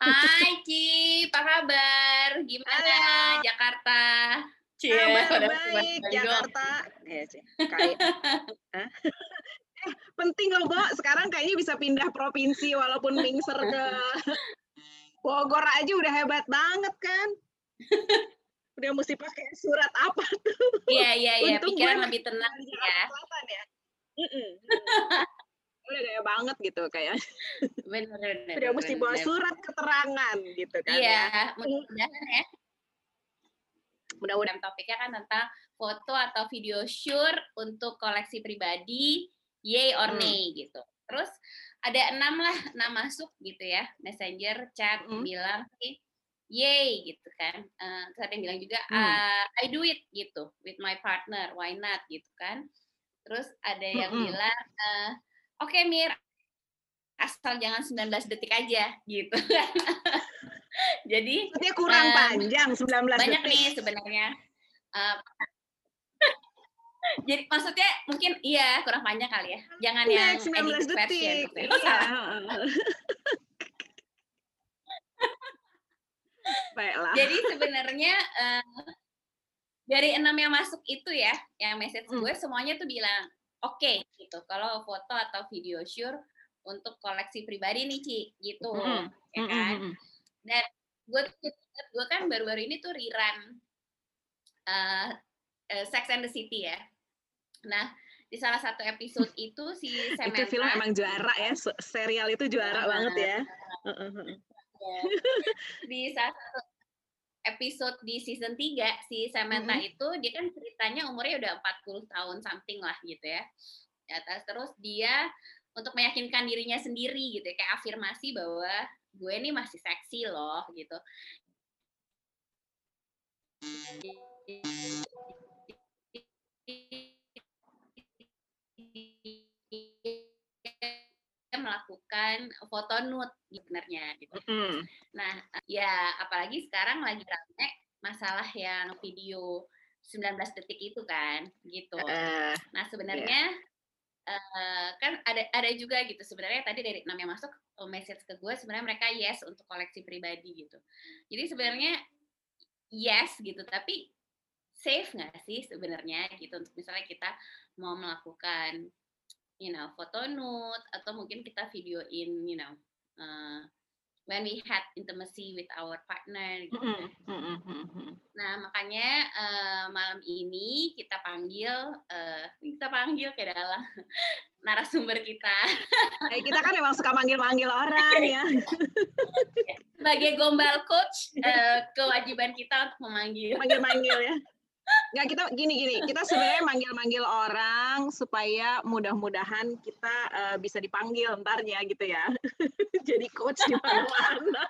Hai Ci, apa kabar? Gimana Halo. Jakarta? Cie, Kabar baik. Jakarta. Eh, kayak. Hah? Eh, penting loh, Bo. Sekarang kayaknya bisa pindah provinsi walaupun mingser ke Bogor aja udah hebat banget kan. Udah mesti pakai surat apa tuh? Iya, iya, iya, pikiran lebih tenang ya. Selatan ya. Mm-mm. Udah gaya banget gitu kayak. Bener, bener. Udah mesti bawa bener. surat keterangan gitu kan Iya, ya. mudah-mudahan ya. Mudah-mudahan topiknya kan tentang foto atau video sure untuk koleksi pribadi, yay or Hmm. nay gitu. Terus ada enam lah, enam masuk gitu ya, messenger, chat, Mm-mm. bilang sih, yay gitu kan. Eh, terus ada yang bilang juga, Hmm. "Ah, I do it gitu, with my partner, why not gitu kan. Terus ada yang Mm-mm. bilang, eh, oke Mir, asal jangan 19 detik aja gitu. Jadi Maksudnya kurang Em, panjang 19 banyak detik. nih sebenarnya. Eh, jadi maksudnya mungkin iya kurang panjang kali ya. Jangan Iya, yang 19 edited version. detik. gitu ya. Iya. Oh, salah. Baiklah. Jadi sebenarnya eh, dari enam yang masuk itu ya, yang message Hmm. gue semuanya tuh bilang oke gitu. Kalau foto atau video sure untuk koleksi pribadi nih Ci, gitu. Mm-mm. Ya kan? Mm-mm. Dan gue gue kan baru-baru ini tuh rerun eh, eh, Sex and the City ya. Nah, di salah satu episode itu si Itu film Samantha emang juara ya, se- serial itu juara Banget. banget ya. Heeh, heeh. ya, di salah satu episode di season 3 si Samantha itu dia kan ceritanya umurnya udah 40 tahun something lah gitu ya. Di atas terus dia untuk meyakinkan dirinya sendiri gitu ya, kayak afirmasi bahwa gue nih masih seksi loh gitu. Dia melakukan foto nude sebenarnya gitu. Mm-mm. Nah, ya apalagi sekarang lagi rame masalah yang video 19 detik itu kan, gitu. Eh, Nah, sebenarnya eh, kan ada ada juga gitu sebenarnya tadi dari enam yang masuk eh, message ke gue sebenarnya mereka yes untuk koleksi pribadi gitu. Jadi sebenarnya yes gitu, tapi safe nggak sih sebenarnya gitu untuk misalnya kita mau melakukan you know foto nude atau mungkin kita videoin you know eh, when we had intimacy with our partner gitu. mm-mm, mm-mm. Nah, makanya eh, malam ini kita panggil, eh, kita panggil ke dalam narasumber kita Eh, kita kan emang suka manggil-manggil orang ya. sebagai gombal coach. eh, kewajiban kita untuk memanggil. Manggil-manggil ya. Nggak, kita gini-gini, kita sebenarnya manggil-manggil orang supaya mudah-mudahan kita eh, bisa dipanggil ntarnya gitu ya. Jadi coach di mana-mana.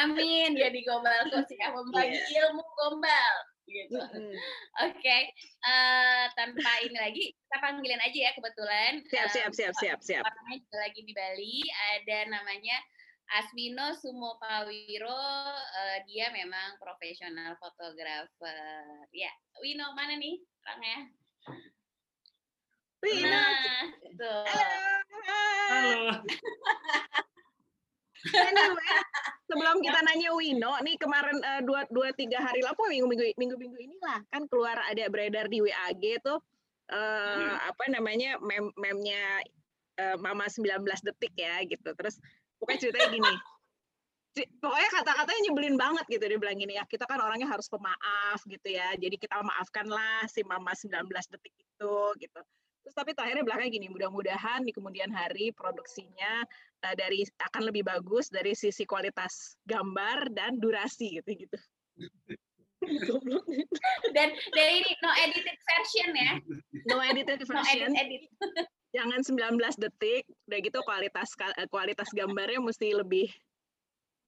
Amin, jadi gombal coach ya membagi ilmu gombal. Gitu. Mm-mm. Oke, eh, tanpa ini lagi kita panggilin aja ya kebetulan. Siap, eh, siap, siap, siap, siap. orangnya lagi di Bali ada namanya Aswino Sumopawiro eh, dia memang profesional fotografer. Ya Wino mana nih orangnya Wih, nah tuh. Halo. Anyway, sebelum kita nanya Wino, nih kemarin eh, dua dua tiga hari lalu, minggu minggu minggu minggu inilah kan keluar ada beredar di WAG tuh eh, apa namanya mem memnya eh, Mama 19 detik ya gitu. Terus pokoknya ceritanya gini. Pokoknya kata-katanya nyebelin banget gitu dia bilang gini ya kita kan orangnya harus pemaaf gitu ya. Jadi kita maafkanlah si mama 19 detik itu gitu. Terus tapi terakhirnya belakangnya gini mudah-mudahan di kemudian hari produksinya eh, dari akan lebih bagus dari sisi kualitas gambar dan durasi gitu gitu. Dan dari ini no edited version ya. No edited no version. edit edit jangan 19 detik udah gitu kualitas eh, kualitas gambarnya mesti lebih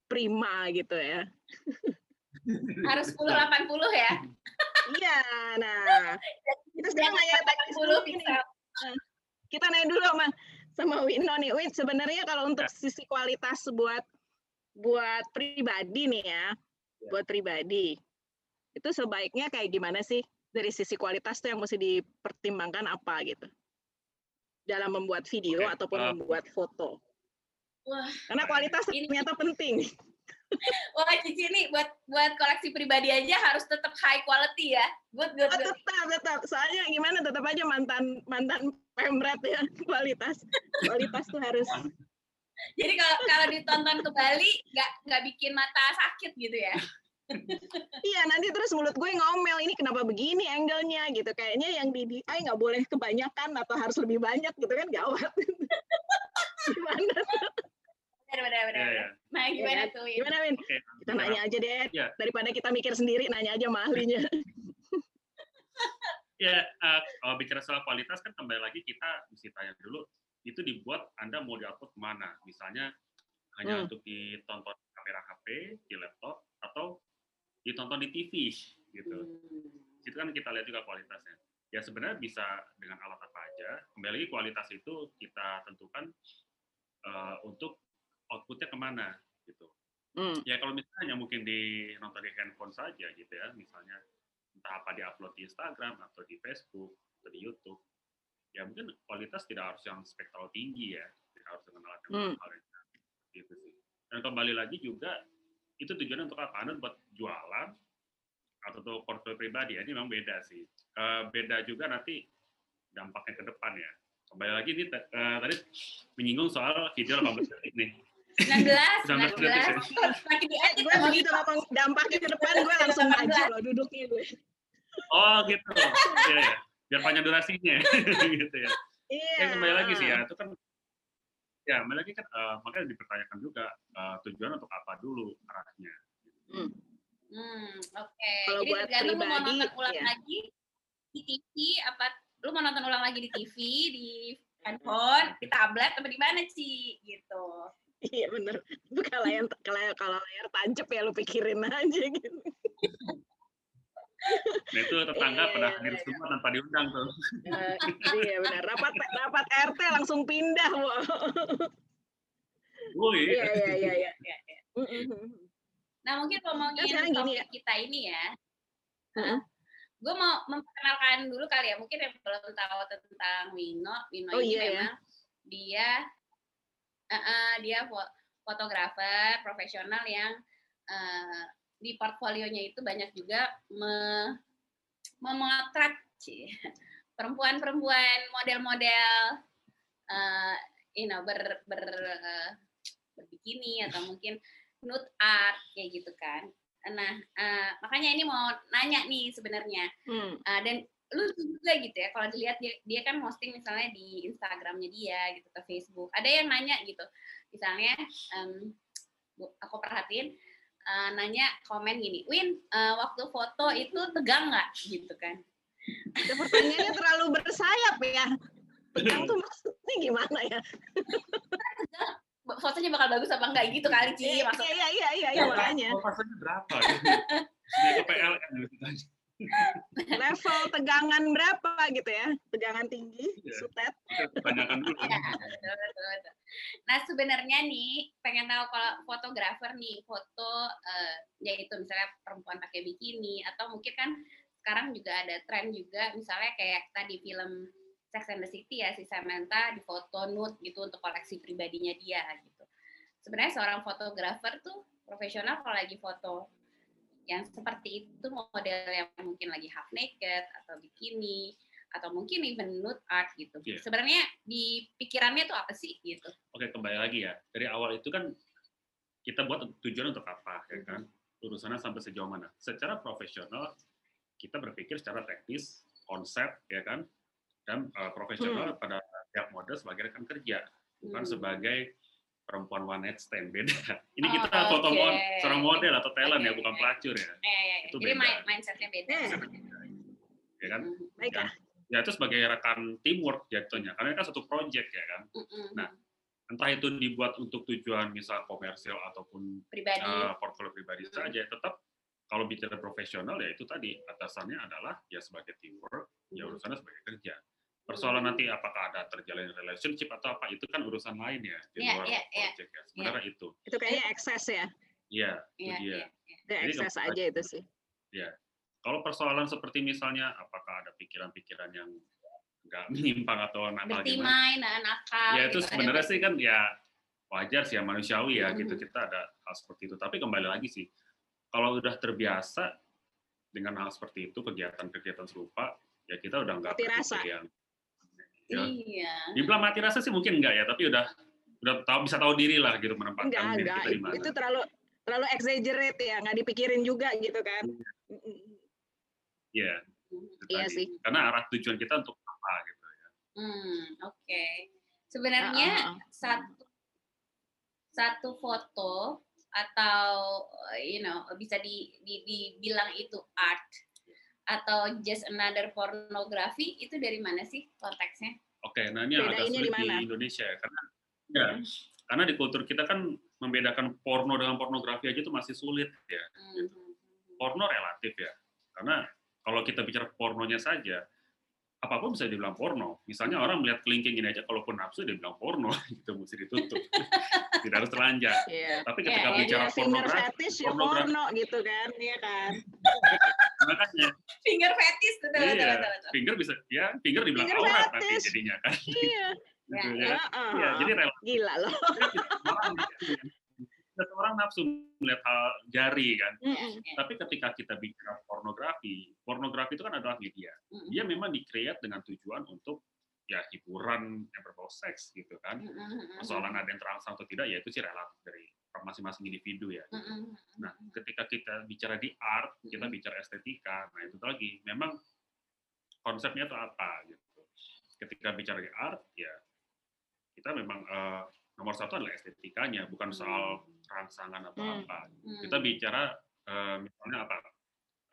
prima gitu ya. Harus 10 80 ya? Iya nah. Kita sekarang nanya teknis dulu 80 ini. pixel kita nanya dulu sama sama Wino nih. Win sebenarnya kalau untuk sisi kualitas buat buat pribadi nih ya. buat pribadi itu sebaiknya kayak gimana sih? Dari sisi kualitas tuh yang mesti dipertimbangkan apa gitu dalam membuat video Oke, ataupun uh, membuat foto. Wah, Karena kualitas Ini- ternyata penting. wah Cici nih buat buat koleksi pribadi aja harus tetap high quality ya. Good, good, Oh, good. tetap, tetap. Soalnya gimana tetap aja mantan mantan pemret ya kualitas. Kualitas tuh harus Jadi kalau kalau ditonton ke Bali nggak nggak bikin mata sakit gitu ya. Iya, nanti terus mulut gue ngomel, ini kenapa begini angle-nya gitu. Kayaknya yang di DI nggak boleh kebanyakan atau harus lebih banyak gitu kan gawat. Gimana? Benar, benar, benar. Iya, iya. Nah, gimana Iya. tuh? Win? Gimana, Win? Oke. Kita nanya aja deh. Iya. Daripada kita mikir sendiri, nanya aja sama ahlinya. Ya, eh, kalau bicara soal kualitas kan kembali lagi kita mesti tanya dulu itu dibuat Anda mau diupload ke mana? Misalnya hanya Hmm. untuk ditonton di kamera HP, di laptop, atau ditonton di TV gitu. Hmm. Itu kan kita lihat juga kualitasnya. Ya sebenarnya bisa dengan alat apa aja. Kembali lagi kualitas itu kita tentukan eh, untuk outputnya ke mana gitu. Hmm. Ya kalau misalnya mungkin di nonton di handphone saja gitu ya, misalnya entah apa diupload di Instagram atau di Facebook atau di YouTube, ya mungkin kualitas tidak harus yang spektral tinggi ya, tidak harus dengan alat yang Hmm. mahal gitu sih. Dan kembali lagi juga itu tujuannya untuk apa? Anda buat jualan atau untuk portfolio pribadi ya, ini memang beda sih. Eh, beda juga nanti dampaknya ke depan ya. Kembali lagi ini eh, tadi menyinggung soal video 18 detik nih. 19, 19 detik ya. 19. Makin di edit gue sama begitu ngomong dampaknya ke depan, gue langsung maju loh duduknya gue. Oh gitu. Iya ya. Biar panjang durasinya gitu ya. Iya. Ya kembali lagi sih ya, itu kan ya lagi kan eh, makanya dipertanyakan juga eh, tujuan untuk apa dulu arahnya. Hmm, oke. Kalau Jadi buat tergantung lu mau nonton ulang iya. lagi di TV apa lu mau nonton ulang lagi di TV, di handphone, di tablet atau di mana sih gitu. Iya bener. Bukan layar, kalau kalau layar tancap ya lu pikirin aja gitu. Nah itu tetangga Iya, pada iya, hadir iya. semua tanpa diundang tuh. Eh, iya benar. Rapat rapat RT langsung pindah, Wo. Woi. Iya iya iya iya. Ya, ya. Mm-mm. Nah mungkin ngomongin sekarang gini topik kita ini ya, Heeh. gue mau memperkenalkan dulu kali ya, mungkin yang belum tahu tentang Wino, Wino Oh, ini iya, ya. memang dia eh, eh, dia fo- fotografer profesional yang eh, di portfolionya itu banyak juga me, memotret perempuan-perempuan model-model eh you know, ber, ber, eh, berbikini atau mungkin nude art kayak gitu kan. Nah, eh, makanya ini mau nanya nih sebenarnya Hmm. Uh, dan lucu juga gitu ya kalau dilihat dia, dia kan posting misalnya di Instagramnya dia gitu ke Facebook ada yang nanya gitu misalnya bu- aku perhatiin uh, nanya komen gini Win uh, waktu foto itu tegang nggak gitu kan Itu pertanyaannya terlalu bersayap ya. Tegang tuh maksudnya gimana ya? "Ba- fotonya bakal bagus apa enggak gitu kali Ci Iya maksud iya iya iya iya makanya. Pasarnya berapa? Sudah ke PLN gitu kan. Level tegangan berapa gitu ya? Tegangan tinggi, Iya. sutet. Dulu. Ya, betul, betul, betul. Nah sebenarnya nih pengen tahu kalau fotografer nih foto eh, yaitu misalnya perempuan pakai bikini atau mungkin kan sekarang juga ada tren juga misalnya kayak tadi film Sex and the City ya si Samantha di foto nude gitu untuk koleksi pribadinya dia gitu. Sebenarnya seorang fotografer tuh profesional kalau lagi foto yang seperti itu model yang mungkin lagi half naked atau bikini atau mungkin even nude art gitu. Iya. Sebenarnya di pikirannya tuh apa sih gitu? Oke, kembali lagi ya. Dari awal itu kan kita buat tujuan untuk apa, ya kan? Urusannya sampai sejauh mana? Secara profesional, kita berpikir secara teknis, konsep, ya kan? Dan uh, profesional pada pihak model sebagai rekan kerja, bukan Hmm. sebagai perempuan one night stand beda. Ini Oh, kita foto oke. mod, seorang model atau talent ya, Oke, bukan pelacur ya. Eh, ya, ya. Itu Jadi beda. mindsetnya beda. Hmm. Ya kan? Mm, Baik Ya. Ya itu sebagai rekan teamwork jatuhnya, karena ini kan satu project ya kan. mm, mm, Nah, Entah itu dibuat untuk tujuan misal komersial ataupun pribadi. uh, portfolio pribadi Hmm. saja tetap kalau bicara profesional ya itu tadi atasannya adalah ya sebagai teamwork ya Hmm. urusannya sebagai kerja persoalan nanti apakah ada terjalin relationship atau apa itu kan urusan lain ya di Iya, luar iya, iya. project ya sebenarnya itu Itu kayaknya ekses ya. iya itu Iya, dia iya. Ekses kalau- aja itu sih. kalau persoalan seperti misalnya apakah ada pikiran-pikiran yang nggak menyimpang atau nakal gimana. bertimai nah nakal Ya itu gitu. Ada sebenarnya sih kan ya wajar sih ya manusiawi ya gitu Mhm. kita ada hal seperti itu. Tapi kembali lagi sih kalau udah terbiasa dengan hal seperti itu kegiatan-kegiatan serupa ya kita udah nggak Mati berpikir rasa. yang ya, iya dibilang mati rasa sih mungkin enggak ya tapi udah udah tahu bisa tahu diri lah gitu menempatkan enggak diri enggak kita di mana. itu terlalu terlalu exaggerate ya nggak dipikirin juga gitu kan. Iya, itu Iya tadi. sih. Karena arah tujuan kita untuk apa gitu ya. Hmm, oke. Sebenarnya Ah, ah, ah. satu satu foto atau uh, you know bisa di, di- dibilang itu art atau just another pornography itu dari mana sih konteksnya? Oke, nah ini yang agak sulit di? Indonesia ya karena ya, karena di kultur kita kan membedakan porno dengan pornografi aja itu masih sulit ya. Hmm. Porno relatif ya. Karena kalau kita bicara pornonya saja apa pun bisa dibilang porno. Misalnya orang melihat kelingking ini aja kalaupun nafsu dia bilang porno gitu mesti ditutup. Tidak harus telanjang. Iya. Tapi Ya, ketika ya, bicara finger pornografi, fetish ya pornografi. porno gitu kan, iya kan. makanya Finger fetish betul betul Iya. betul. betul. finger bisa ya finger dibilang Finger aurat nanti jadinya kan. Iya. Gitu, Ya, ya. Heeh. Iya, jadi relatif. Gila loh. Orang nafsu melihat hal jari kan. Mm-mm. Tapi ketika kita bicara pornografi, pornografi itu kan adalah media. Mm-mm. Dia memang di-create dengan tujuan untuk ya hiburan yang berbau seks gitu kan. Persoalan ada yang terangsang atau tidak ya itu sih relatif dari masing-masing individu ya. Mm-mm. Nah, ketika kita bicara di art, kita bicara estetika. Nah, itu lagi memang konsepnya itu apa gitu. Ketika bicara di art ya kita memang eh, nomor satu adalah estetikanya, bukan soal rangsangan atau Hmm. apa. Hmm. Kita bicara eh, misalnya apa?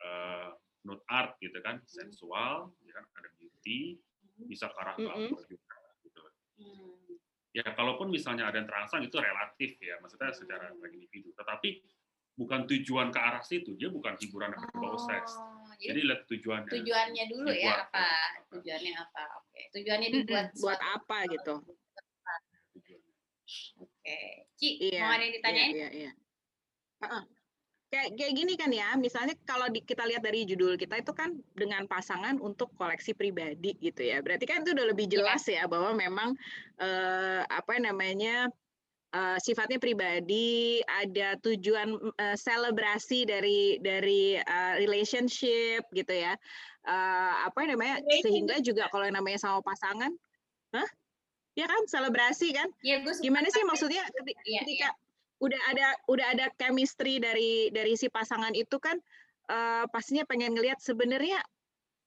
Eh, nude art gitu kan, sensual, ya kan ada beauty, bisa ke arah Mm-mm. glamour juga gitu. Hmm. Ya kalaupun misalnya ada yang terangsang itu relatif ya, maksudnya secara bagi individu. Tetapi bukan tujuan ke arah situ, dia bukan hiburan yang berbau seks. Oh, Jadi jadi lihat tujuannya. tujuannya dulu ya Dibuat apa? apa. Tujuannya apa? Oke. Tujuannya Mm-mm. dibuat Buat apa gitu. Tujuannya. Oke. Ci, Iya. mau ada yang ditanyain? Iya, iya, iya. Heeh. Kayak kayak gini kan ya, misalnya kalau di- kita lihat dari judul kita itu kan dengan pasangan untuk koleksi pribadi gitu ya. Berarti kan itu udah lebih Iya. jelas ya bahwa memang eh, apa namanya eh, sifatnya pribadi, ada tujuan eh, selebrasi dari dari eh, relationship gitu ya. Eh, apa namanya? Sehingga juga kalau yang namanya sama pasangan, hah? Ya kan selebrasi kan? Iya, gue Gimana sih maksudnya keti- Iya, ketika udah ada udah ada chemistry dari dari si pasangan itu kan eh, pastinya pengen ngelihat sebenarnya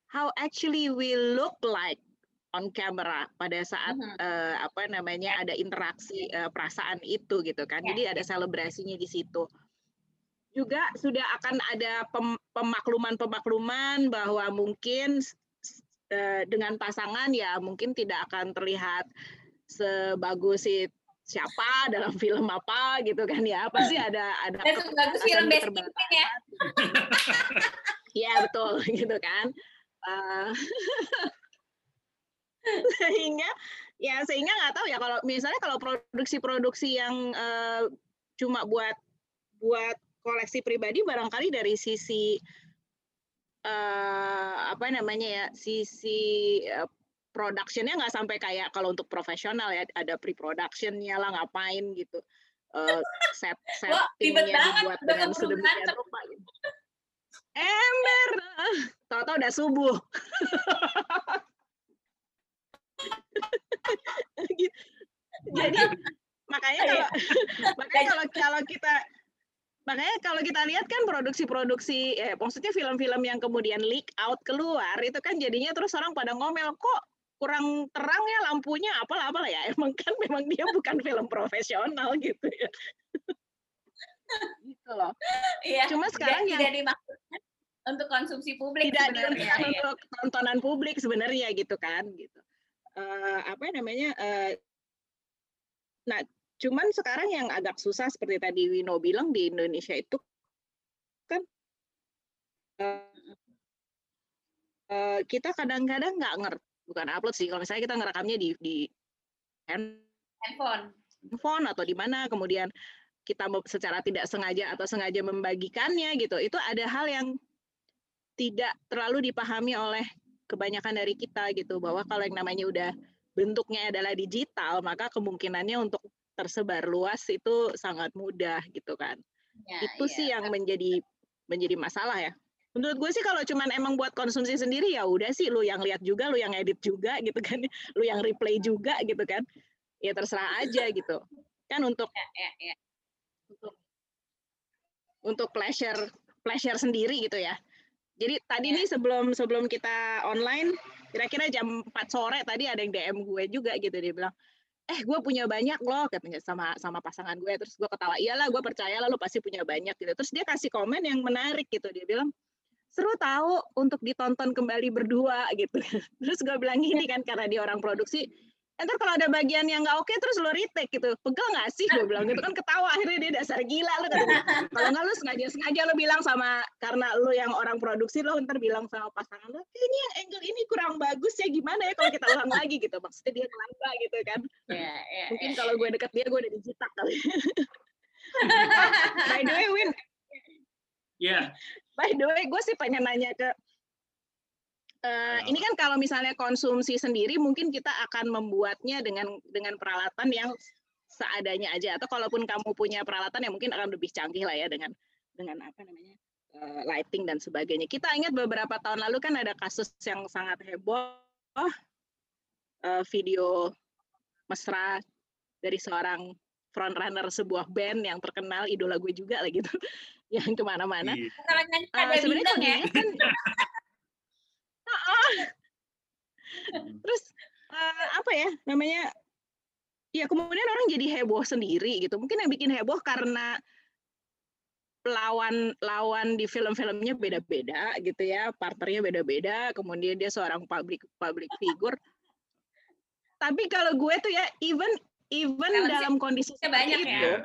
how actually we look like on camera pada saat Mhm. eh, apa namanya ada interaksi eh, perasaan itu gitu kan. Ya, Jadi ada selebrasinya di situ. Juga sudah akan ada pem- pemakluman-pemakluman bahwa mungkin dengan pasangan ya mungkin tidak akan terlihat sebagus si siapa dalam film apa gitu kan ya pasti ada ada Dan bagus film ya. Iya betul gitu kan. Eh, sehingga ya sehingga nggak tahu ya kalau misalnya kalau produksi-produksi yang eh, cuma buat buat koleksi pribadi barangkali dari sisi eh, apa namanya ya sisi eh, productionnya nggak sampai kayak kalau untuk profesional ya ada pre-productionnya lah ngapain gitu Eh, set settingnya dibuat dengan sedemikian rupa gitu. Ember, tahu-tahu udah subuh. Jadi makanya Iya. kalau makanya kalau kalau kita makanya kalau kita lihat kan produksi-produksi eh maksudnya film-film yang kemudian leak out keluar itu kan jadinya terus orang pada ngomel kok kurang terang ya lampunya apalah apalah ya emang kan memang dia bukan film profesional gitu ya gitu loh Iya. Cuma tidak- sekarang yang- tidak dimaksudkan untuk konsumsi publik tidak sebenarnya. ya. untuk tontonan publik sebenarnya gitu kan gitu Eh, apa namanya eh, nah cuman sekarang yang agak susah seperti tadi Wino bilang di Indonesia itu kan eh, kita kadang-kadang nggak ngerti bukan upload sih kalau misalnya kita ngerekamnya di di Handphone. handphone atau di mana kemudian kita secara tidak sengaja atau sengaja membagikannya gitu itu ada hal yang tidak terlalu dipahami oleh kebanyakan dari kita gitu bahwa kalau yang namanya udah bentuknya adalah digital maka kemungkinannya untuk tersebar luas itu sangat mudah gitu kan. Ya, itu ya. sih yang menjadi menjadi masalah ya. Menurut gue sih kalau cuman emang buat konsumsi sendiri ya udah sih lu yang lihat juga, lu yang edit juga gitu kan, lu yang replay juga gitu kan. Ya terserah aja gitu. Kan untuk Ya, ya, ya. untuk untuk pleasure pleasure sendiri gitu ya. Jadi tadi Ya. nih sebelum sebelum kita online kira-kira jam 4 sore tadi ada yang DM gue juga gitu dia bilang eh gue punya banyak loh katanya sama sama pasangan gue. Terus gue ketawa iyalah gue percaya lah lu pasti punya banyak gitu. Terus dia kasih komen yang menarik gitu. Dia bilang seru tahu untuk ditonton kembali berdua gitu. Terus gue bilang gini kan karena dia orang produksi Ntar kalau ada bagian yang nggak oke terus lo retake gitu. Pegel nggak sih? Gue bilang gitu kan ketawa akhirnya dia dasar gila lo. Kalau nggak lo sengaja sengaja lo bilang sama karena lo yang orang produksi lo ntar bilang sama pasangan lo, "Eh, ini yang angle ini kurang bagus ya gimana ya kalau kita ulang lagi gitu. Maksudnya dia ngelamba gitu kan. Ya, ya, Mungkin ya, kalau gue deket dia gue udah dijitak kali. By the way Win, Iya, by the way gue sih pengen nanya ke eh, ini kan kalau misalnya konsumsi sendiri mungkin kita akan membuatnya dengan dengan peralatan yang seadanya aja atau kalaupun kamu punya peralatan yang mungkin akan lebih canggih lah ya dengan dengan apa namanya eh, lighting dan sebagainya. Kita ingat beberapa tahun lalu kan ada kasus yang sangat heboh eh, video mesra dari seorang frontrunner sebuah band yang terkenal idola gue juga lah gitu yang ke mana-mana ada sebenarnya ya. kan. Terus eh, apa ya namanya ya kemudian orang jadi heboh sendiri gitu mungkin yang bikin heboh karena lawan lawan di film-filmnya beda-beda gitu ya partnernya beda-beda kemudian dia seorang public public figure tapi kalau gue tuh ya even even Kalau dalam kondisi banyak ya. itu Iya.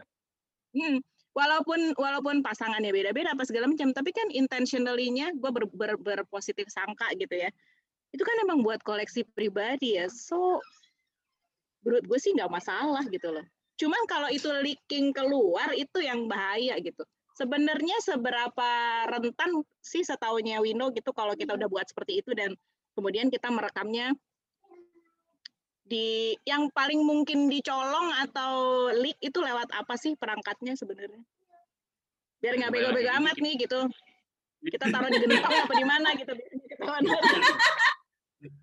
Hmm, walaupun walaupun pasangannya beda-beda apa segala macam, tapi kan intentionally-nya gue ber, ber, berpositif sangka gitu ya. Itu kan emang buat koleksi pribadi ya. So menurut gue sih nggak masalah gitu loh. Cuman kalau itu leaking keluar itu yang bahaya gitu. Sebenarnya seberapa rentan sih setahunya Wino gitu kalau kita udah buat seperti itu dan kemudian kita merekamnya di yang paling mungkin dicolong atau leak itu lewat apa sih perangkatnya sebenarnya? Biar nggak bego-bego amat nih gitu. Kita taruh di gentong apa di mana gitu.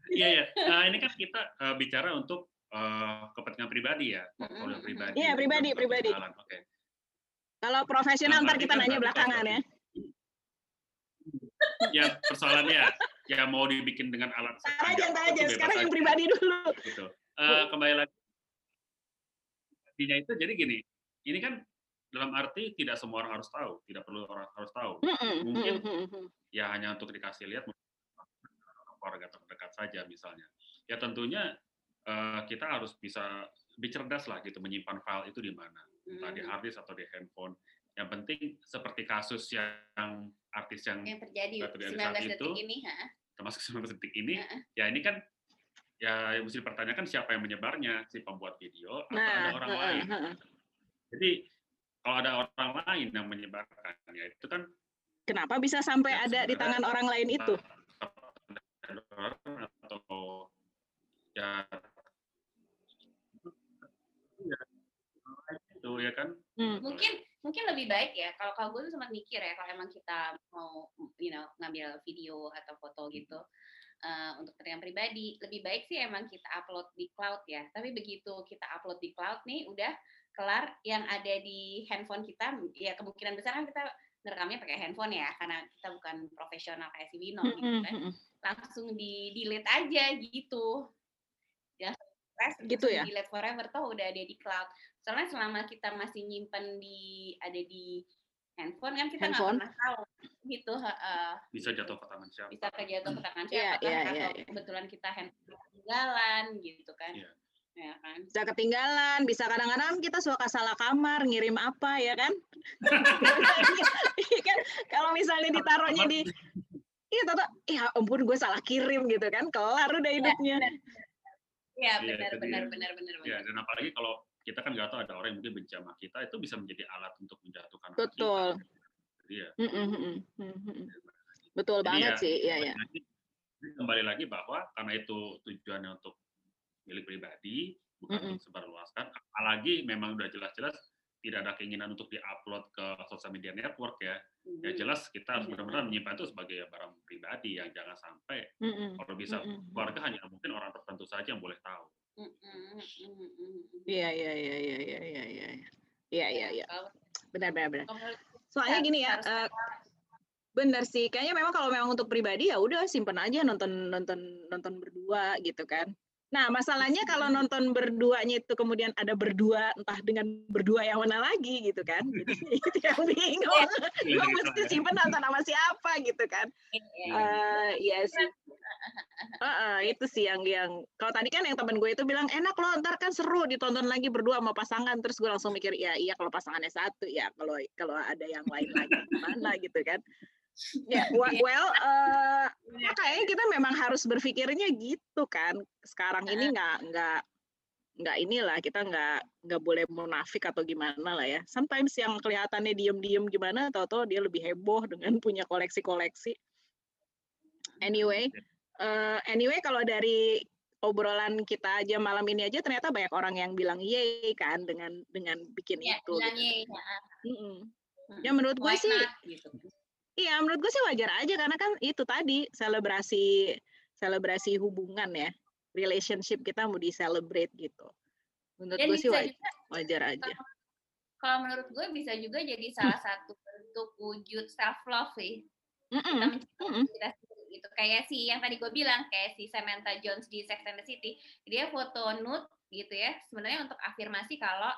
Iya, iya. Nah, ini kan kita eh, bicara untuk eh, kepentingan pribadi ya, portfolio pribadi. Iya, pribadi, pribadi. Oke. Kalau profesional Nah, ntar kita kan nanya berarti belakangan ya. Ya, persoalannya ya mau dibikin dengan alat Ntar aja, apa pun aja. Sekarang yang pribadi dulu. Gitu. Eh, kembali lagi. Intinya itu jadi gini, ini kan dalam arti tidak semua orang harus tahu, tidak perlu orang harus tahu. Mungkin ya hanya untuk dikasih lihat keluarga terdekat saja misalnya. Ya tentunya eh, kita harus bisa lebih cerdas lah gitu menyimpan file itu di mana, entah di Hmm. hard disk atau di handphone. Yang penting seperti kasus yang artis yang yang terjadi Nggak terjadi saat 19 detik itu. ini ha? termasuk 19 detik ini, Heeh. ya ini kan ya mesti dipertanyakan siapa yang menyebarnya, si pembuat video atau Nah, ada orang lain. heeh. Jadi kalau ada orang lain yang menyebarkan, ya itu kan kenapa bisa sampai Ya, ada di tangan orang lain itu? atau ya itu ya kan Hmm. mungkin mungkin lebih baik ya kalau kalau gue tuh sempat mikir ya kalau emang kita mau you know ngambil video atau foto gitu eh, untuk kepentingan pribadi lebih baik sih emang kita upload di cloud ya. Tapi begitu kita upload di cloud nih udah kelar yang ada di handphone kita ya kemungkinan besar kan kita ngerekamnya pakai handphone ya karena kita bukan profesional kayak si Wino gitu Mm-mm, kan. mm-mm. langsung di delete aja gitu. Ya stress Gitu ya? di delete forever tuh udah ada di cloud soalnya selama kita masih nyimpen di ada di handphone kan kita nggak pernah tahu gitu heeh. bisa jatuh ke tangan siapa bisa kejatuh ke tangan Iya, siapa kan iya, atau iya, iya. kebetulan kita handphone ketinggalan gitu kan Iya. ya kan bisa ketinggalan, bisa kadang-kadang kita suka salah kamar, ngirim apa ya kan? Iya kan kalau misalnya ditaruhnya di Iya, Tata, ya ampun gue salah kirim gitu kan, kelar udah hidupnya. Iya Iya, benar itu benar dia. benar benar ya benar. dan apalagi kalau kita kan nggak tahu ada orang yang mungkin benci sama kita itu bisa menjadi alat untuk menjatuhkan Betul. kita. Jadi ya, Mm, mm, mm, mm, mm, mm. Betul Jadi banget ya, sih, iya ya. kembali lagi bahwa karena itu tujuannya untuk milik pribadi, bukan Mm-mm. untuk sebarluaskan. Apalagi memang udah jelas-jelas tidak ada keinginan untuk diupload ke sosial media network ya. Ya Mhm. jelas kita harus Iya. benar-benar menyimpan itu sebagai barang pribadi yang jangan sampai Mm-mm. kalau bisa Mm-mm. keluarga hanya mungkin orang tertentu saja yang boleh tahu. Mhm. Iya iya iya iya iya iya iya iya iya iya Kalau- benar benar benar. Soalnya gini ya, eh, benar sih. Kayaknya memang kalau memang untuk pribadi ya udah simpen aja nonton nonton nonton berdua gitu kan. Nah masalahnya kalau nonton berduanya itu kemudian ada berdua entah dengan berdua yang mana lagi gitu kan. Jadi itu yang bingung. Gue mesti simpen nonton sama siapa gitu kan. Iya, Eh iya sih. Heeh, itu sih yang yang kalau tadi kan yang temen gue itu bilang enak loh ntar kan seru ditonton lagi berdua sama pasangan terus gue langsung mikir ya iya kalau pasangannya satu ya kalau kalau ada yang lain lagi gimana gitu kan ya wa- well eh, ya kayaknya kita memang harus berpikirnya gitu kan sekarang ini nggak nggak nggak inilah kita nggak nggak boleh munafik atau gimana lah ya sometimes yang kelihatannya diem-diem gimana tahu-tahu dia lebih heboh dengan punya koleksi-koleksi anyway eh, anyway kalau dari obrolan kita aja malam ini aja ternyata banyak orang yang bilang yay kan dengan dengan bikin Ya, itu bilang gitu. ye, ya. Mm-mm. Mm. Ya menurut gue sih not, gitu. Iya, menurut gue sih wajar aja karena kan itu tadi selebrasi selebrasi hubungan ya, relationship kita mau di celebrate gitu. Menurut Dan gue sih wajar, juga wajar aja. kalau menurut gue bisa juga jadi salah satu bentuk wujud self love sih. Kita Mm-mm, mencintai mm-mm. diri kita sendiri gitu. Kayak si yang tadi gue bilang, kayak si Samantha Jones di Sex and the City, dia foto nude gitu ya. Sebenarnya untuk afirmasi kalau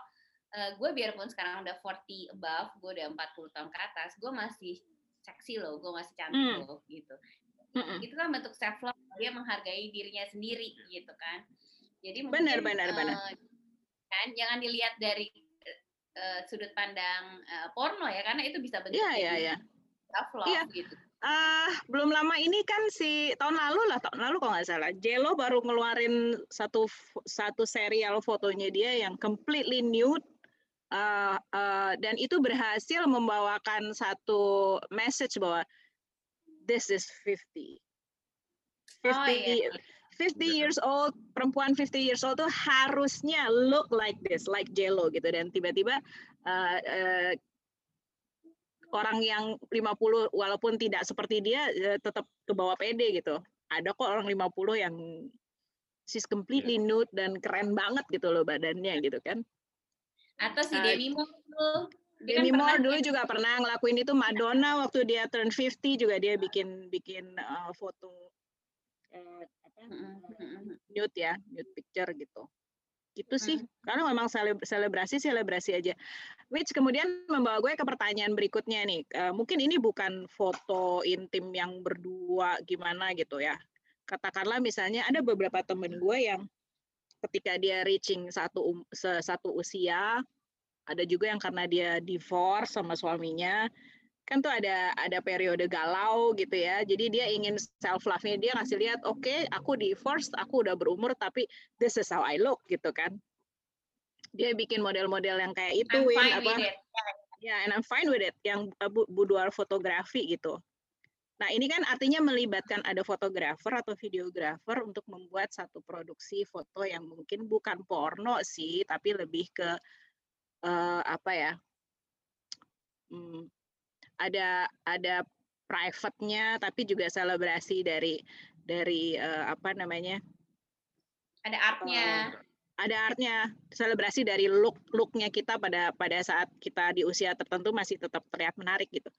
eh, gue biarpun sekarang udah 40 above, gue udah 40 tahun ke atas, gue masih seksi loh, gue masih cantik Hmm. loh gitu. Mm-mm. Itu kan bentuk self love, dia menghargai dirinya sendiri gitu kan. Jadi Benar, mungkin, benar, benar. eh, kan jangan dilihat dari eh, sudut pandang eh, porno ya karena itu bisa bentuk Iya, iya, jadi iya. self love Iya. gitu. Ah, belum lama ini kan si tahun lalu lah, tahun lalu kalau nggak salah, Jello baru ngeluarin satu satu serial fotonya dia yang completely nude, ah, ah, dan itu berhasil membawakan satu message bahwa this is 50. 50 Oh iya. 50 years old, perempuan 50 years old tuh harusnya look like this, like Jello gitu. Dan tiba-tiba uh, uh, orang yang 50 walaupun tidak seperti dia uh, tetap ke bawah pede gitu. Ada kok orang 50 yang she's completely nude dan keren banget gitu loh badannya gitu kan. Atau si Uh, Demi Moore tuh. kan Demi pernah Moore dulu juga pernah ngelakuin itu Madonna waktu dia turn 50 juga dia bikin bikin uh, foto uh, apa mm-mm. nude ya, nude picture gitu. Gitu sih. Mm. Karena memang seleb- selebrasi selebrasi aja. Which kemudian membawa gue ke pertanyaan berikutnya nih. Eh, mungkin ini bukan foto intim yang berdua gimana gitu ya. Katakanlah misalnya ada beberapa temen gue yang ketika dia reaching satu um- satu usia, ada juga yang karena dia divorce sama suaminya, kan tuh ada ada periode galau gitu ya. Jadi dia ingin self love-nya dia ngasih lihat, oke, aku divorce, aku udah berumur tapi this is how I look gitu kan. Dia bikin model-model yang kayak itu, I'm Win, fine apa? Ya, and I'm fine with it. Yang uh, bu- boudoir fotografi gitu. Nah, ini kan artinya melibatkan ada fotografer atau videografer untuk membuat satu produksi foto yang mungkin bukan porno sih, tapi lebih ke eh, apa ya? hmm, ada ada private-nya, tapi juga selebrasi dari dari eh, apa namanya? Ada artnya. ada artnya selebrasi dari look looknya kita pada pada saat kita di usia tertentu masih tetap terlihat menarik gitu.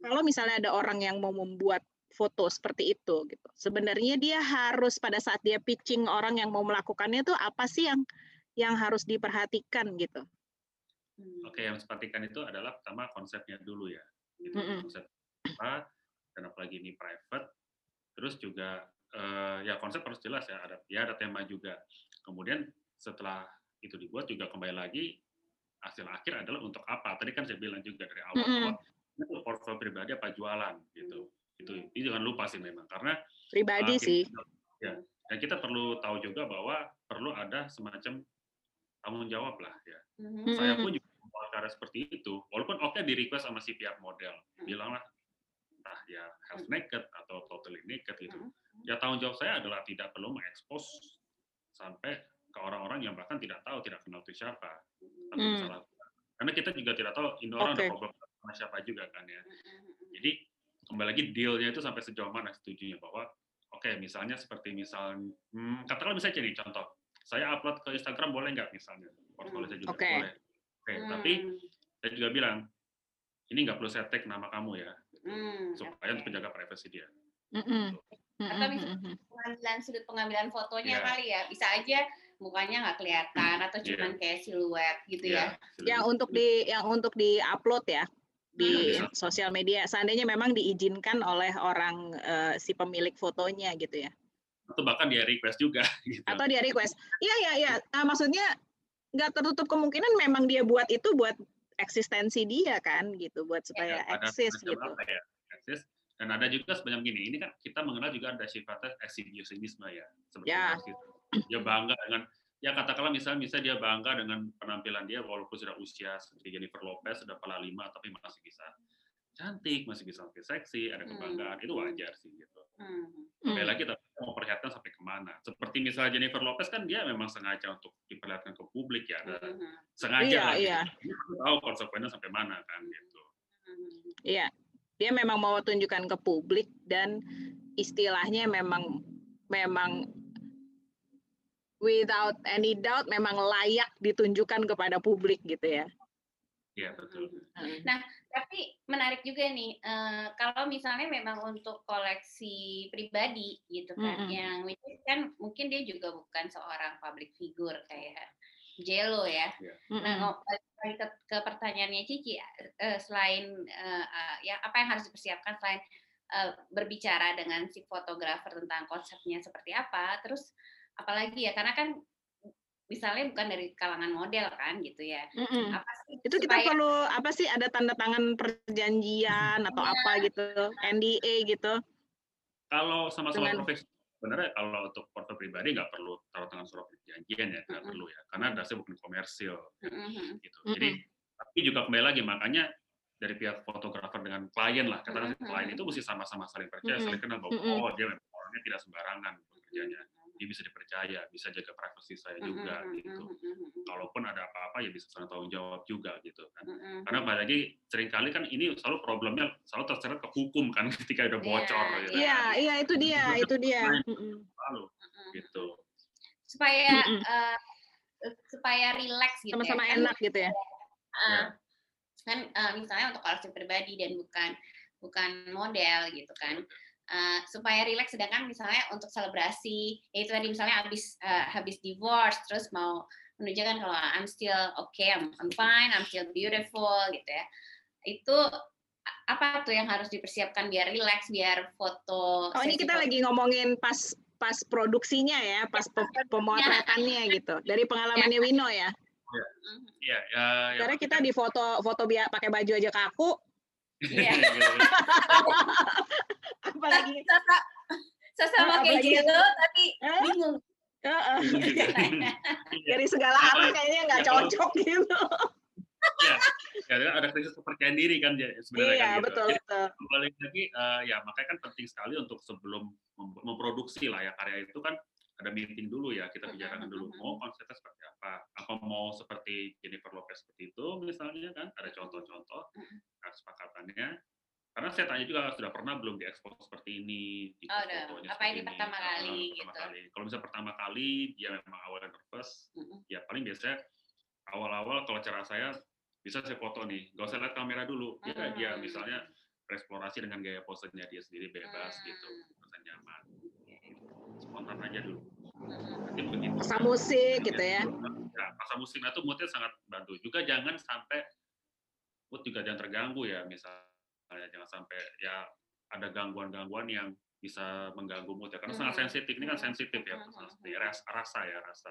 Kalau misalnya ada orang yang mau membuat foto seperti itu gitu, sebenarnya dia harus pada saat dia pitching orang yang mau melakukannya itu apa sih yang yang harus diperhatikan gitu. Hmm. Oke, yang harus perhatikan itu adalah pertama konsepnya dulu ya. Gitu. Mm-mm. Konsep apa, dan apalagi ini private. Terus juga eh, ya konsep harus jelas ya, ada ya ada tema juga. Kemudian setelah itu dibuat juga kembali lagi hasil akhir adalah untuk apa? Tadi kan saya bilang juga dari awal Mm-mm. bahwa itu portfolio pribadi apa jualan gitu. Itu itu jangan lupa sih memang karena Pribadi uh, sih. ya, dan kita perlu tahu juga bahwa perlu ada semacam tanggung jawab lah ya. Mhm. Mm-mm. Saya pun juga cara seperti itu, walaupun oke di request sama si pihak model, Hmm. bilanglah entah ya half naked atau totally naked gitu. Hmm. ya tanggung jawab saya adalah tidak perlu mengekspos sampai ke orang-orang yang bahkan tidak tahu tidak kenal itu siapa tapi Hmm. salah karena kita juga tidak tahu ini orang Oke. ada problem sama siapa juga kan ya. Jadi kembali lagi dealnya itu sampai sejauh mana setujunya bahwa oke misalnya seperti misal hmm, katakanlah misalnya jadi contoh saya upload ke Instagram boleh nggak misalnya? Portfolio saya juga Oke. boleh. Oke tapi saya juga bilang ini nggak perlu saya tag nama kamu ya. Hmm, supaya untuk menjaga privasi dia. Mm-mm. Atau bisa pengambilan sudut pengambilan fotonya Iya. kali ya. Bisa aja mukanya nggak kelihatan atau Iya. cuman kayak siluet gitu ya. yang untuk di yang untuk di upload ya di Hmm. sosial media seandainya memang diizinkan oleh orang eh, si pemilik fotonya gitu ya atau bahkan dia request juga gitu. atau dia request iya iya iya Nah, maksudnya nggak tertutup kemungkinan memang dia buat itu buat eksistensi dia kan gitu buat supaya ada eksis semacam gitu ya eksis dan ada juga sebenarnya gini ini kan kita mengenal juga ada sifatnya exhibitionisme ya seperti Ya. itu. dia bangga dengan ya katakanlah misalnya misalnya dia bangga dengan penampilan dia walaupun sudah usia seperti Jennifer Lopez sudah kepala lima tapi masih bisa cantik masih bisa makin seksi ada Hmm. kebanggaan itu wajar sih gitu Hmm. Hmm. Sekali lagi tapi mau perlihatkan sampai ke mana seperti misalnya Jennifer Lopez kan dia memang sengaja untuk diperlihatkan ke publik ya ada Hmm. sengaja Iya, lah gitu. iya. Dia tahu konsekuensinya sampai mana kan gitu Hmm. Iya, dia memang mau tunjukkan ke publik dan istilahnya memang memang without any doubt memang layak ditunjukkan kepada publik gitu ya. Iya betul Hmm. Tapi menarik juga nih, eh, kalau misalnya memang untuk koleksi pribadi gitu kan, Mm-mm. yang which is kan mungkin dia juga bukan seorang public figure kayak Jello ya. Nah, Mm-mm. ngom- balik ke, ke pertanyaannya Cici, eh, selain eh, eh, ya apa yang harus dipersiapkan selain eh, berbicara dengan si fotografer tentang konsepnya seperti apa, terus apalagi ya karena kan misalnya bukan dari kalangan model kan gitu ya. Mm-mm. Apa sih Itu kita supaya- perlu apa sih ada tanda tangan perjanjian atau Iya. apa gitu, NDA gitu. kalau sama-sama Dengan- profesional sebenarnya kalau untuk porto pribadi nggak perlu taruh tangan surat perjanjian ya nggak Mm-mm. perlu ya karena dasarnya bukan komersil Mhm. gitu jadi Mm-mm. tapi juga kembali lagi makanya dari pihak fotografer dengan klien lah katakan Mm-mm. klien itu mesti sama-sama saling percaya Mm-mm. saling kenal bahwa Mm-mm. oh dia memang orangnya tidak sembarangan bekerjanya dia bisa dipercaya bisa jaga privasi saya juga Mhm, gitu mhm, kalaupun ada apa-apa ya bisa tanggung jawab juga gitu kan mhm. karena kembali lagi sering kali kan ini selalu problemnya selalu terseret ke hukum kan ketika udah bocor Iya, gitu Iya, kan. iya itu dia, Itu itu dia. Mm-mm. Selalu Mhm. gitu supaya Mm-mm. eh, supaya relax gitu Sama-sama ya. Kan, enak gitu ya. eh, kan eh, misalnya untuk koleksi pribadi dan bukan bukan model gitu kan Eh, supaya relax sedangkan misalnya untuk selebrasi ya itu tadi misalnya habis eh, habis divorce terus mau menunjukkan kalau I'm still okay I'm, I'm fine I'm still beautiful gitu ya itu apa tuh yang harus dipersiapkan biar relax biar foto Oh ini kita foto- lagi ngomongin pas pas produksinya ya, pas pe- pemotretannya gitu. Dari pengalamannya Wino ya. Iya, ya, ya, Karena kita di foto foto biar pakai baju aja kaku, Iya. kayak apalagi- gitu tapi Eh? bingung Heeh. Iya. dari segala arah kayaknya nggak Ya, kalau- cocok gitu. ya, ada krisis kepercayaan diri kan ya, sebenarnya Iya kan gitu. betul Jadi, betul. kembali lagi eh, ya makanya kan penting sekali untuk sebelum mem- memproduksi lah ya karya itu kan ada meeting dulu ya kita bicarakan dulu mau konsepnya seperti apa apa mau seperti Jennifer Lopez seperti itu misalnya kan ada contoh-contoh kesepakatannya karena saya tanya juga sudah pernah belum diekspos seperti ini di Oh, udah. fotonya Apa ini seperti pertama kali pertama gitu. kali. kalau misalnya pertama kali dia memang awalnya nervous Mm-mm. ya paling biasanya awal-awal kalau cara saya bisa saya foto nih gak usah lihat kamera dulu ya Hmm. dia misalnya bereksplorasi dengan gaya posenya dia sendiri bebas Hmm. gitu merasa nyaman spontan aja dulu nanti begitu Pasang musik gitu ya. ya pasang musik nah itu moodnya sangat bantu juga jangan sampai mood juga jangan terganggu ya misalnya jangan sampai ya ada gangguan-gangguan yang bisa mengganggu mood ya karena sangat sensitif. Ini kan sensitif ya. Ras- rasa ya rasa.